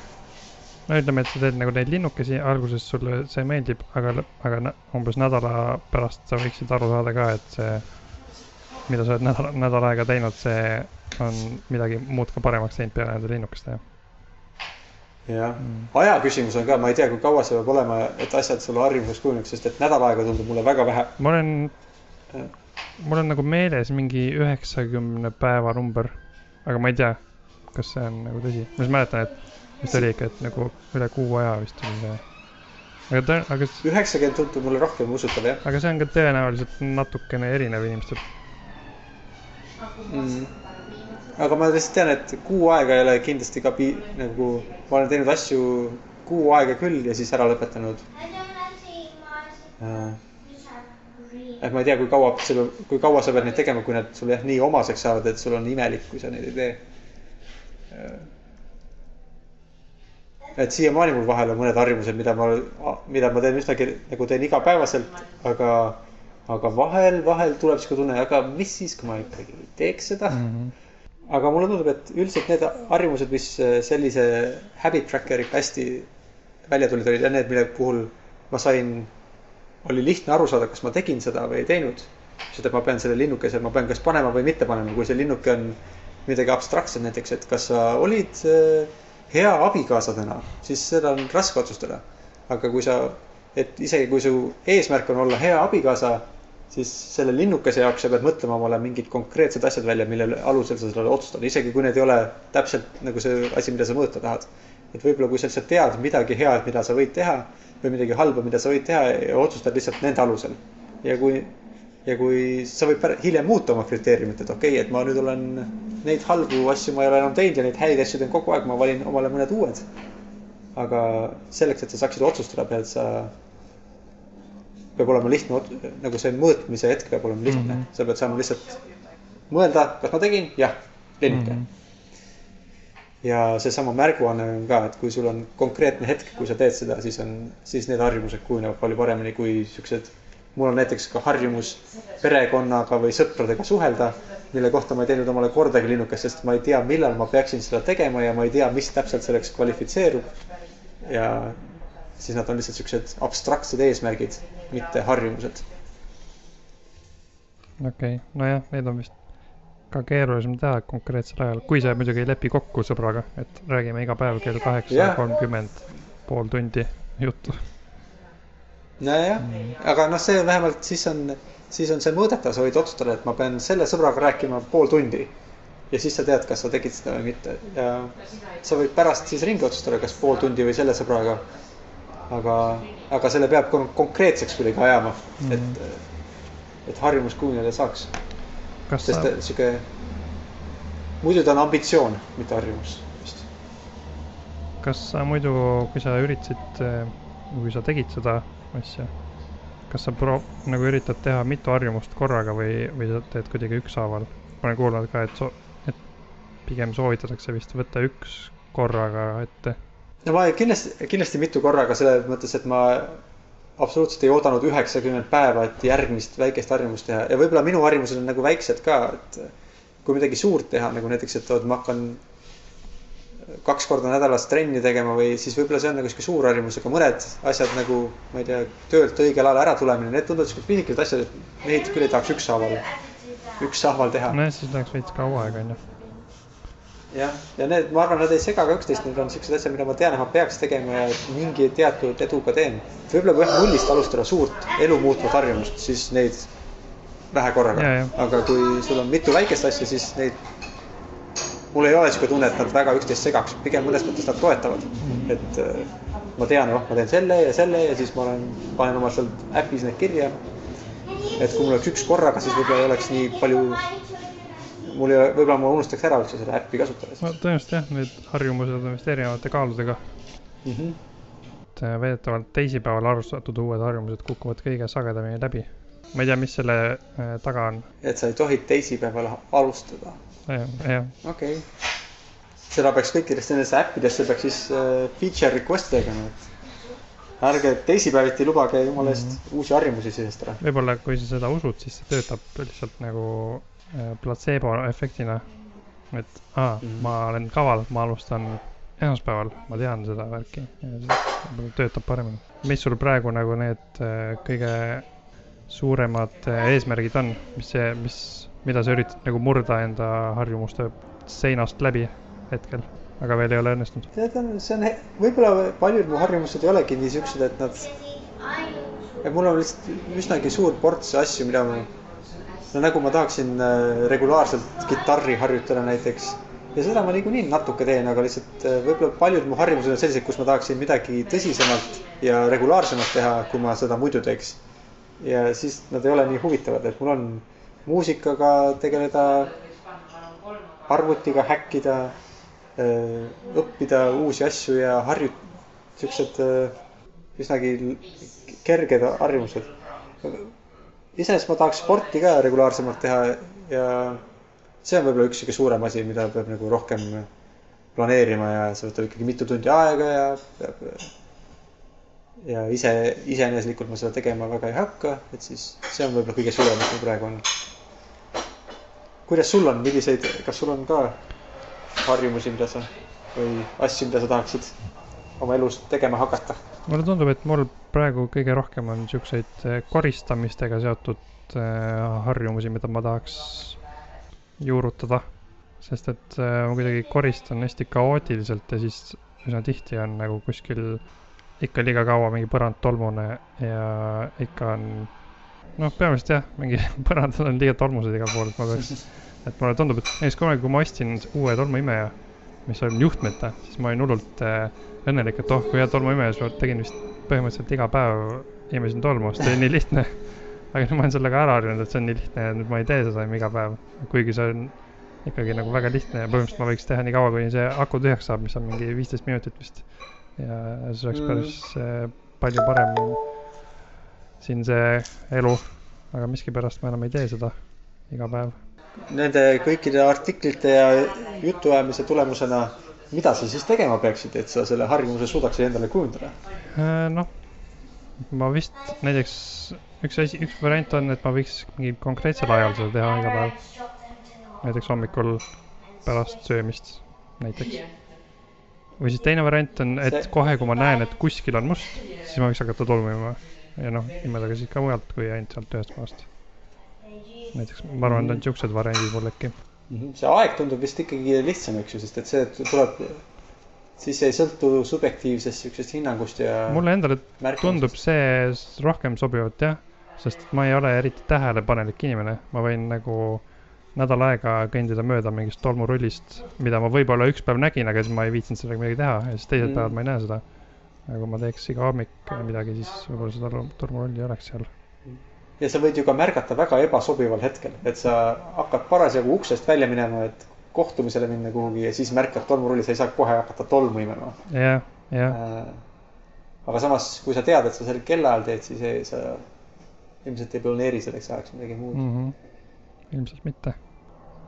S2: no ütleme, et sa teed nagu neid linnukesi, alguses sulle see meeldib, aga, aga umbes nädala pärast sa võiksid aru saada ka, et see, mida sa oled nädal, nädal aega teinud, see on midagi muud ka paremaks teinud peale nende linnukeste, jah
S1: mm., aja küsimus on ka, ma ei tea, kui kaua see peab olema, et asjad sulle harjumuseks kujuneks, sest et nädal aega tundub mulle väga vähe.
S2: ma olen, mul on nagu meeles mingi üheksakümne päeva number, aga ma ei tea, kas see on nagu tõsi. ma just mäletan, et vist oli ikka, et nagu üle kuu aja vist oli see. aga ta, aga.
S1: üheksakümmend tundub mulle rohkem usutav, jah.
S2: aga see on ka tõenäoliselt natukene erinev inimestel
S1: mm aga ma lihtsalt tean, et kuu aega ei ole kindlasti ka pi-, nagu ma olen teinud asju kuu aega küll ja siis ära lõpetanud. et ma ei tea, kui kaua sul, kui kaua sa pead neid tegema, kui need sulle jah nii omaseks saavad, et sul on imelik, kui sa neid ei tee. et siiamaani mul vahel on mõned harjumused, mida ma, mida ma teen üsnagi nagu teen igapäevaselt, aga, aga vahel, vahel tuleb sihuke tunne, aga mis siis, kui ma ikkagi teeks seda mm. -hmm aga mulle tundub, et üldiselt need harjumused, mis äh, sellise habit tracker'iga hästi välja tulid, olid need, mille puhul ma sain, oli lihtne aru saada, kas ma tegin seda või ei teinud. seda, et ma pean selle linnukese, ma pean kas panema või mitte panema, kui see linnuke on midagi abstraktset, näiteks, et kas sa olid äh, hea abikaasa täna, siis seda on raske otsustada. aga kui sa et isegi kui su eesmärk on olla hea abikaasa, siis selle linnukese jaoks sa pead mõtlema omale mingid konkreetsed asjad välja, mille alusel sa seda otsustad, isegi kui need ei ole täpselt nagu see asi, mida sa mõõta tahad. et võib-olla, kui sa lihtsalt tead midagi head, mida sa võid teha või midagi halba, mida sa võid teha ja otsustad lihtsalt nende alusel. ja kui, ja kui sa võid hiljem muuta oma kriteeriumit, et okei okay,, et ma nüüd olen neid halbu asju ma ei ole enam teinud ja neid häid asju teen kogu aeg, ma valin omale mõned uued. aga selleks, et sa saaksid otsustada, pead sa peab olema lihtne, nagu see mõõtmise hetk peab olema lihtne mm, -hmm. sa pead saama lihtsalt mõelda, kas ma tegin, jah, linnuke mm. -hmm. ja seesama märguanne on ka, et kui sul on konkreetne hetk, kui sa teed seda, siis on, siis need harjumused kujunevad palju paremini kui siuksed. mul on näiteks ka harjumus perekonnaga või sõpradega suhelda, mille kohta ma ei teinud omale kordagi linnukest, sest ma ei tea, millal ma peaksin seda tegema ja ma ei tea, mis täpselt selleks kvalifitseerub. ja siis nad on lihtsalt siuksed abstraktsed eesmärgid, mitte harjumused.
S2: okei okay., nojah, need on vist ka keerulisem teha konkreetsel ajal, kui see muidugi ei lepi kokku sõbraga, et räägime iga päev kell kaheksa kolmkümmend pool tundi juttu.
S1: nojah mm., aga noh, see vähemalt siis on, siis on see mõõdetav, sa võid otsustada, et ma pean selle sõbraga rääkima pool tundi. ja siis sa tead, kas sa tegid seda või mitte ja sa võid pärast siis ringi otsustada, kas pool tundi või selle sõbraga aga, aga selle peab konkreetseks kuidagi ajama mm, -hmm. et, et harjumus kujuneda saaks. sest sa... sihuke, muidu ta on ambitsioon, mitte harjumus vist.
S2: kas sa muidu, kui sa üritasid, kui sa tegid seda asja, kas sa pro-, nagu üritad teha mitu harjumust korraga või, või sa teed kuidagi ükshaaval? ma olen kuulnud ka, et so-, et pigem soovitatakse vist võtta üks korraga ette
S1: no ma kindlasti, kindlasti mitu korraga selles mõttes, et ma absoluutselt ei oodanud üheksakümmend päeva, et järgmist väikest harjumust teha ja võib-olla minu harjumused on nagu väiksed ka, et kui midagi suurt teha, nagu näiteks, et oot, ma hakkan kaks korda nädalas trenni tegema või siis võib-olla see on nagu sihuke suur harjumus, aga mõned asjad nagu, ma ei tea, töölt õigel ajal ära tulemine, need tunduvad siuksed pisikesed asjad, et neid küll ei tahaks ükshaaval, ükshaaval teha.
S2: nojah, siis läheks veits kaua aega, onju
S1: jah, ja need, ma arvan, nad ei sega ka üksteist, need on siuksed asjad, mida ma tean, et ma peaks tegema ja mingi teatud eduga teen. võib-olla kui jah nullist alustada suurt elu muutvat harjumust, siis neid vähe korraga. aga kui sul on mitu väikest asja, siis neid, mul ei ole sihuke tunne, et nad väga üksteist segaks, pigem mõnes mõttes nad toetavad et äh, ma tean, oh, ma teen selle ja selle ja siis ma olen, panen oma seal äpis need kirja. et kui mul oleks üks korraga, siis võib-olla ei oleks nii palju mul ei ole, võib-olla ma unustaks ära üldse seda äppi kasutades.
S2: no tõenäoliselt jah, need harjumused on vist erinevate kaaludega mm. -hmm. et äh, väidetavalt teisipäeval alustatud uued harjumused kukuvad kõige sagedamini läbi. ma ei tea, mis selle äh, taga on.
S1: et sa ei tohi teisipäeval alustada
S2: ja,? jah.
S1: okei okay. seda peaks kõikidesse nendesse äppidesse peaks siis äh, feature request tegema, et ärge teisipäeviti lubage jumala eest mm -hmm. uusi harjumusi sisestada.
S2: võib-olla kui sa seda usud, siis see töötab lihtsalt nagu platseebo efektina. et aa mm, ma olen kaval, ma alustan esmaspäeval, ma tean seda värki ja siis töötab paremini. mis sul praegu nagu need äh, kõige suuremad äh, eesmärgid on, mis see, mis, mida sa üritad nagu murda enda harjumuste seinast läbi hetkel, aga veel ei ole õnnestunud?
S1: tead, see on, võib-olla paljud mu harjumused ei olegi nii siuksed, et nad, et mul on lihtsalt üsnagi suur ports asju, mida ma no nagu ma tahaksin äh, regulaarselt kitarri harjutada näiteks ja seda ma niikuinii natuke teen, aga lihtsalt äh, võib-olla paljud mu harjumused on sellised, kus ma tahaksin midagi tõsisemalt ja regulaarsemalt teha, kui ma seda muidu teeks. ja siis nad ei ole nii huvitavad, et mul on muusikaga tegeleda, arvutiga häkkida, äh, õppida uusi asju ja harju-, siuksed üsnagi kerged harjumused iseenesest ma tahaks sporti ka regulaarsemalt teha ja see on võib-olla üks sihuke suurem asi, mida peab nagu rohkem planeerima ja see võtab ikkagi mitu tundi aega ja peab. ja ise, iseeneslikult ma seda tegema väga ei hakka, et siis see on võib-olla kõige suurem, mis mul praegu on. kuidas sul on, milliseid, kas sul on ka harjumusi, mida sa või asju, mida sa tahaksid oma elus tegema hakata?
S2: mulle tundub, et mul praegu kõige rohkem on siukseid eh, koristamistega seotud eh, harjumusi, mida ma tahaks juurutada. sest et eh, ma kuidagi koristan hästi kaootiliselt ja siis üsna tihti on nagu kuskil ikka liiga kaua mingi põrand tolmune ja ikka on noh, peamiselt jah, mingi põrandad on liiga tolmused igal pool, et ma peaks, et mulle tundub, et näiteks kunagi, kui ma ostsin uue tolmuimeja, mis on juhtmeta, siis ma olin hullult äh, õnnelik, et oh, kui hea tolmuimeja, tegin vist põhimõtteliselt iga päev imesin tolmu, sest see oli nii lihtne. aga nüüd ma olen sellega ära harjunud, et see on nii lihtne ja nüüd ma ei tee seda enam iga päev, kuigi see on ikkagi nagu väga lihtne ja põhimõtteliselt ma võiks teha nii kaua, kuni see aku tühjaks saab, mis on mingi viisteist minutit vist. ja siis oleks
S1: Mm.
S2: päris äh, palju parem siin see elu, aga miskipärast ma enam ei tee seda iga päev.
S1: Nende kõikide artiklite ja jutuajamise tulemusena, mida sa siis tegema peaksid, et sa selle harjumuse suudaksid endale kujundada?
S2: Äh, noh, ma vist näiteks üks asi, üks variant on, et ma võiks mingi konkreetsel ajal seda teha iga päev. näiteks hommikul pärast söömist näiteks. või siis teine variant on, et
S1: See-
S2: kohe, kui ma näen, et kuskil on must, siis ma võiks hakata tolmima ja noh, imeda ka siis ka mujalt, kui ainult sealt ühest kohast. Näiteks ma arvan, et on siuksed variandid mul äkki.
S1: see aeg tundub vist ikkagi lihtsam, eks ju, sest et see tuleb, siis ei sõltu subjektiivsest siuksest hinnangust ja
S2: mulle endale tundub see rohkem sobivat jah, sest ma ei ole eriti tähelepanelik inimene, ma võin nagu nädal aega kõndida mööda mingist tolmurullist, mida ma võib-olla üks päev nägin, aga siis ma ei viitsinud sellega midagi teha ja siis teised
S1: Mm.
S2: päevad ma ei näe seda. aga kui ma teeks iga hommik midagi, siis võib-olla seda tol- tolmurulli ei oleks seal.
S1: Ja sa võid ju ka märgata väga ebasobival hetkel, et sa hakkad parasjagu uksest välja minema, et kohtumisele minna kuhugi ja siis märkad tolmurulli, sa ei saa kohe hakata tolmu imema.
S2: jah, jah,
S1: aga samas, kui sa tead, et sa sel kellaajal teed, siis ei, sa ilmselt ei planeeri selleks ajaks midagi muud mm.
S2: mm. -hmm. ilmselt mitte.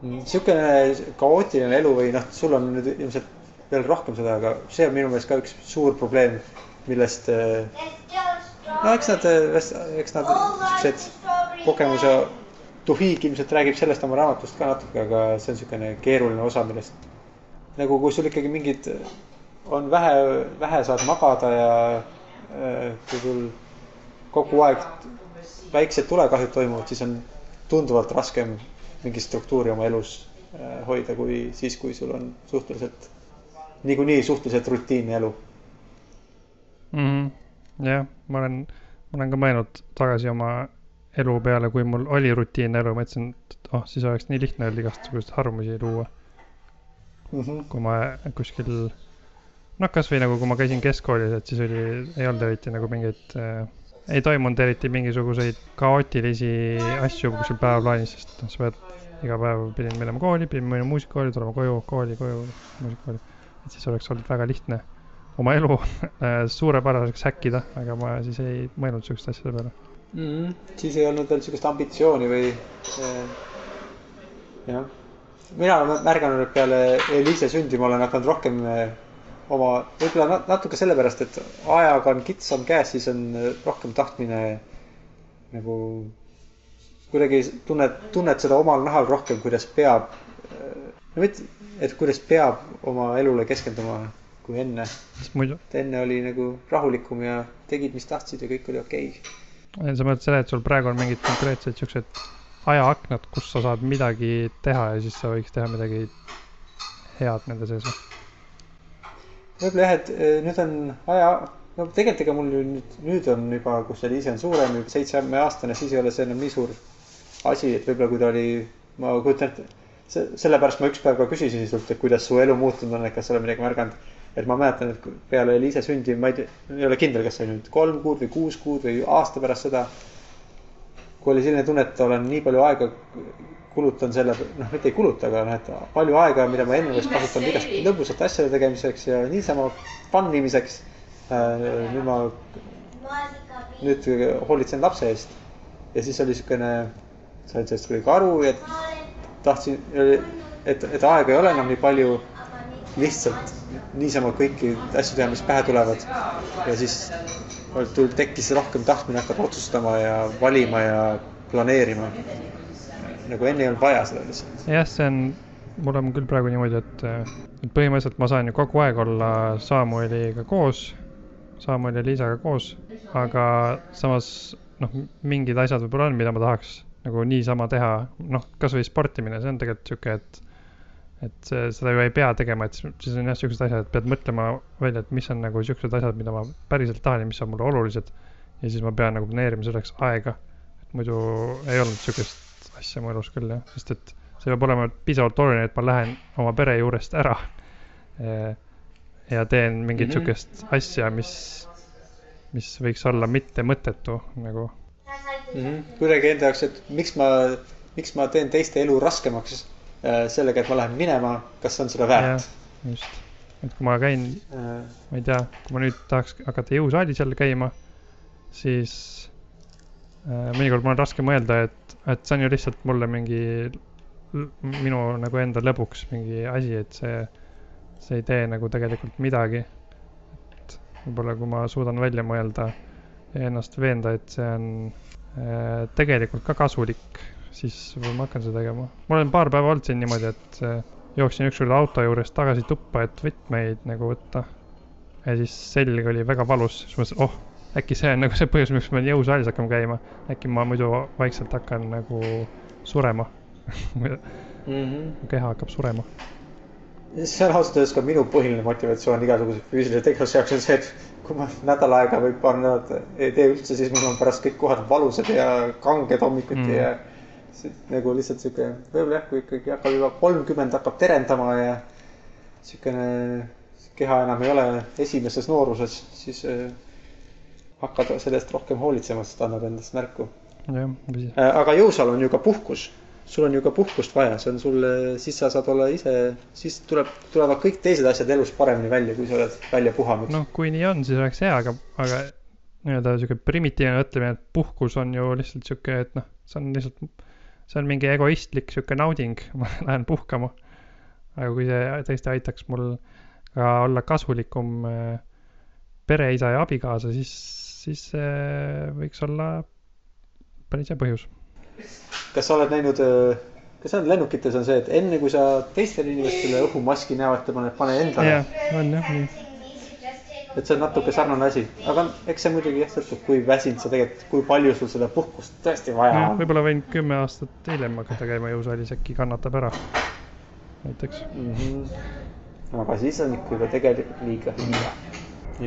S1: niisugune kaootiline elu või noh, sul on nüüd ilmselt veel rohkem seda, aga see on minu meelest ka üks suur probleem, millest äh, no eks nad, eks nad siuksed kogemuse, Tuhig ilmselt räägib sellest oma raamatust ka natuke, aga see on niisugune keeruline osa, millest nagu kui sul ikkagi mingid, on vähe, vähe saad magada ja äh, kui sul kogu aeg väiksed tulekahjud toimuvad, siis on tunduvalt raskem mingit struktuuri oma elus äh, hoida, kui siis, kui sul on suhteliselt, niikuinii suhteliselt rutiinne elu.
S2: mm. -hmm. Jah, ma olen, ma olen ka mõelnud tagasi oma elu peale, kui mul oli rutiinne elu, mõtlesin, et oh, siis oleks nii lihtne olnud igasuguseid harjumusi luua.
S1: Mm -hmm.
S2: kui ma kuskil, noh, kasvõi nagu, kui ma käisin keskkoolis, et siis oli, ei olnud eriti nagu mingeid äh,, ei toimunud eriti mingisuguseid kaootilisi asju kuskil päevaplaanis, sest noh, sa pead iga päev pidin minema kooli, pidin minema muusikakooli, tulema koju, kooli, koju, muusikakooli. et siis oleks olnud väga lihtne oma elu äh, suurepäraseks häkkida, aga ma siis ei mõelnud sihukeste asjade peale.
S1: mm. -hmm. siis ei olnud veel sihukest ambitsiooni või äh, jah. mina olen märganud, et peale Eliise sündi ma olen hakanud rohkem äh, oma, võib-olla nat- natuke sellepärast, et ajaga on kitsam käes, siis on rohkem tahtmine nagu kuidagi tunned, tunned seda omal nahal rohkem, kuidas peab, no mitte, et kuidas peab oma elule keskenduma kui enne. et enne oli nagu rahulikum ja tegid, mis tahtsid ja kõik oli okei okay.
S2: sa mõtled seda, et sul praegu on mingid konkreetsed siuksed ajaaknad, kus sa saad midagi teha ja siis sa võiks teha midagi head nende sees või?
S1: võib-olla jah, et eh, nüüd on aja, no tegelikult ega mul nüüd, nüüd on juba, kus Eliise on suurem, juba seitsmeaastane, siis ei ole see enam nii suur asi, et võib-olla kui ta oli, ma kujutan ette, sellepärast ma üks päev ka küsisin sinult, et kuidas su elu muutunud on, et kas sa oled midagi märganud. Et ma mäletan, et peale Eliise sündi, ma ei tea, ei ole kindel, kas see nüüd kolm kuud või kuus kuud või aasta pärast seda. kui oli selline tunne, et olen nii palju aega kulutan selle, noh, mitte ei kuluta, aga noh, et palju aega, mida ma enne oleks kasutanud igast lõbusate asjade tegemiseks ja niisama fun imiseks. nüüd ma, nüüd hoolitsen lapse eest ja siis oli siukene, sain sellest kuidagi aru ja tahtsin, et, et aega ei ole enam nii palju. Lihtsalt niisama kõiki asju teha, mis pähe tulevad. Ja siis tul- tekkis rohkem tahtmine hakata otsustama ja valima ja planeerima. Nagu enne ei olnud vaja seda lihtsalt.
S2: jah, see on, mul on küll praegu niimoodi, et põhimõtteliselt ma saan ju kogu aeg olla Samueliga koos, Samueli ja Liisaga koos, aga samas noh, mingid asjad võib-olla on, mida ma tahaks nagu niisama teha, noh, kasvõi sportimine, see on tegelikult sihuke, et et seda ju ei pea tegema, et siis on jah siuksed asjad, et pead mõtlema välja, et mis on nagu siuksed asjad, mida ma päriselt tahan ja mis on mulle olulised. ja siis ma pean nagu planeerima selleks aega. et muidu ei olnud siukest asja mu elus küll jah, sest et see peab olema piisavalt oluline, et ma lähen oma pere juurest ära. ja teen mingit mm -hmm. siukest asja, mis, mis võiks olla mitte mõttetu nagu.
S1: mm. -hmm. kuidagi enda jaoks, et miks ma, miks ma teen teiste elu raskemaks sellega, et ma lähen minema, kas on seda väärt?
S2: just, et kui ma käin
S1: Äh,
S2: ma ei tea, kui ma nüüd tahaks hakata jõusaalis jälle käima, siis äh, mõnikord mul on raske mõelda, et, et see on ju lihtsalt mulle mingi minu nagu enda lõbuks mingi asi, et see, see ei tee nagu tegelikult midagi. et võib-olla kui ma suudan välja mõelda ja ennast veenda, et see on äh, tegelikult ka kasulik, siis võib-olla ma hakkan seda tegema. ma olen paar päeva olnud siin niimoodi, et äh, jooksin ükskord auto juurest tagasi tuppa, et võtmeid nagu võtta ja siis selg oli väga valus, siis mõtlesin, oh, äkki see on nagu see põhjus, miks ma jõusaalis hakkama käima. äkki ma muidu vaikselt hakkan nagu surema.
S1: mm -hmm.
S2: keha hakkab surema.
S1: see on ausalt öeldes ka minu põhiline motivatsioon igasuguse füüsilise tegevuse jaoks on see, et kui ma nädal aega või paar nädalat ei tee üldse, siis mul on pärast kõik kohad valusad ja kanged hommikuti
S2: Mm.
S1: ja nagu lihtsalt sihuke, võib-olla jah, kui ikkagi hakkab juba kolmkümmend hakkab terendama ja siukene keha enam ei ole esimeses nooruses, siis äh, hakkad sellest rohkem hoolitsema, sest annab endast märku.
S2: siis,
S1: aga jõusaal on ju ka puhkus, sul on ju ka puhkust vaja, see on sulle, siis sa saad olla ise, siis tuleb, tulevad kõik teised asjad elus paremini välja, kui sa oled välja puhanud no..
S2: noh, kui nii on, siis oleks hea, aga, aga nii-öelda sihuke primitiivne mõtlemine, et puhkus on ju lihtsalt sihuke, et noh, see on lihtsalt, see on mingi egoistlik sihuke nauding, ma lähen puhkama. aga kui see tõesti aitaks mul ka olla kasulikum äh, pereisa ja abikaasa, siis, siis see võiks olla päris hea põhjus.
S1: kas sa oled näinud, kas sa oled lennukites on see, et enne kui sa teistele inimestele õhumaski näolt paned, pane endale
S2: jah, on jah, nii.
S1: Et see on natuke sarnane asi, aga eks see muidugi jah sõltub, kui väsinud sa tegelikult, kui palju sul seda puhkust tõesti vaja
S2: noh,
S1: on.
S2: võib-olla võin kümme aastat hiljem hakata käima jõusaalis, äkki kannatab ära. näiteks.
S1: mm. -hmm. aga siis on ikka juba tegelikult liiga hilja.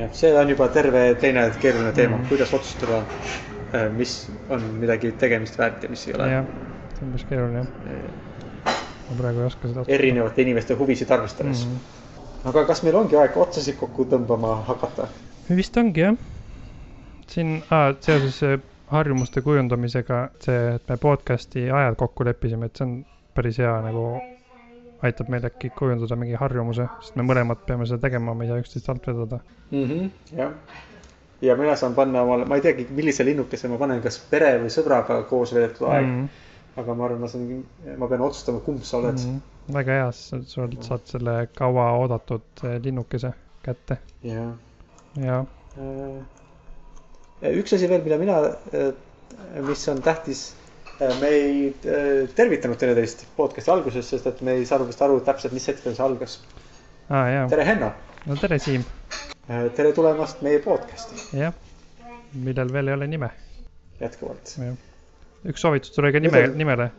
S1: jah, see on juba terve teine keeruline teema mm,
S2: Mhm.
S1: -hmm. kuidas otsustada, mis on midagi tegemist väärt ja mis ei ole
S2: jah, see on päris keeruline jah, ma praegu ei oska seda.
S1: erinevate inimeste huvisid arvestades mm. -hmm. Aga kas meil ongi aeg otsasid kokku tõmbama hakata?
S2: vist ongi jah. siin ah, seoses äh, harjumuste kujundamisega see, et me podcast'i ajad kokku leppisime, et see on päris hea nagu, aitab meil äkki kujundada mingi harjumuse, sest me mõlemad peame seda tegema, me ei saa üksteist alt vedada.
S1: mm. -hmm. jah, ja mina saan panna omale, ma ei teagi, millise linnukese ma panen, kas pere või sõbraga koos veedetud aeg mm.
S2: Mm
S1: -hmm. aga ma arvan, ma saan, ma pean otsustama, kumb sa oled mm.
S2: -hmm. Väga hea, sa sa saad selle kauaoodatud äh, linnukese kätte
S1: -hmm. jah
S2: ja
S1: Äh, üks asi veel, mida mina, mis on tähtis, me ei tervitanud teineteist podcast'i alguses, sest et me ei saanud vist aru täpselt, mis hetkel see algas.
S2: ah,,
S1: tere, Henno.
S2: no tere, Siim,
S1: tere tulemast meie podcast'i
S2: jah, millel veel ei ole nime,
S1: jätkuvalt.
S2: jah. üks soovitus tuli ka nime nimele.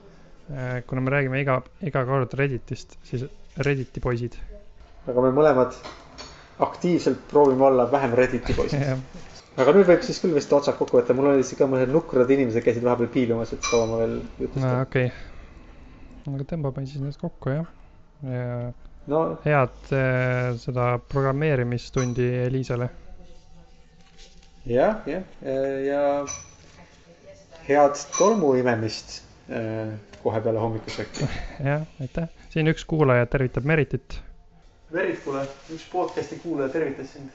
S2: Kuna me räägime iga, iga kord Redditist, siis Redditi poisid.
S1: aga me mõlemad aktiivselt proovime olla vähem Redditi poisid. aga nüüd võib siis küll vist otsad kokku võtta, mul olid siin ka mõned nukrad inimesed käisid vahepeal piilumas, et kaua ma veel
S2: no
S1: jutustan.
S2: okei okay.. aga tõmbame siis need kokku jah. ja
S1: no
S2: head äh, seda programmeerimistundi Eliisale.
S1: jah, jah, ja head tolmu imemist äh, kohe peale hommikusööki.
S2: jah, aitäh. siin üks kuulaja tervitab Meritit.
S1: Merit, kuule, üks podcast'i kuulaja tervitas sind.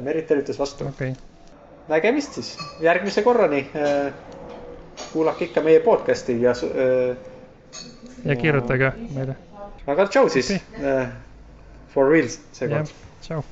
S1: Merit tervitas vastu.
S2: okei okay.,
S1: nägemist siis, järgmise korrani. kuulake ikka meie podcast'i ja äh,
S2: ja kirjutage meile.
S1: aga tšau siis okay.. For real seekord,.
S2: tšau.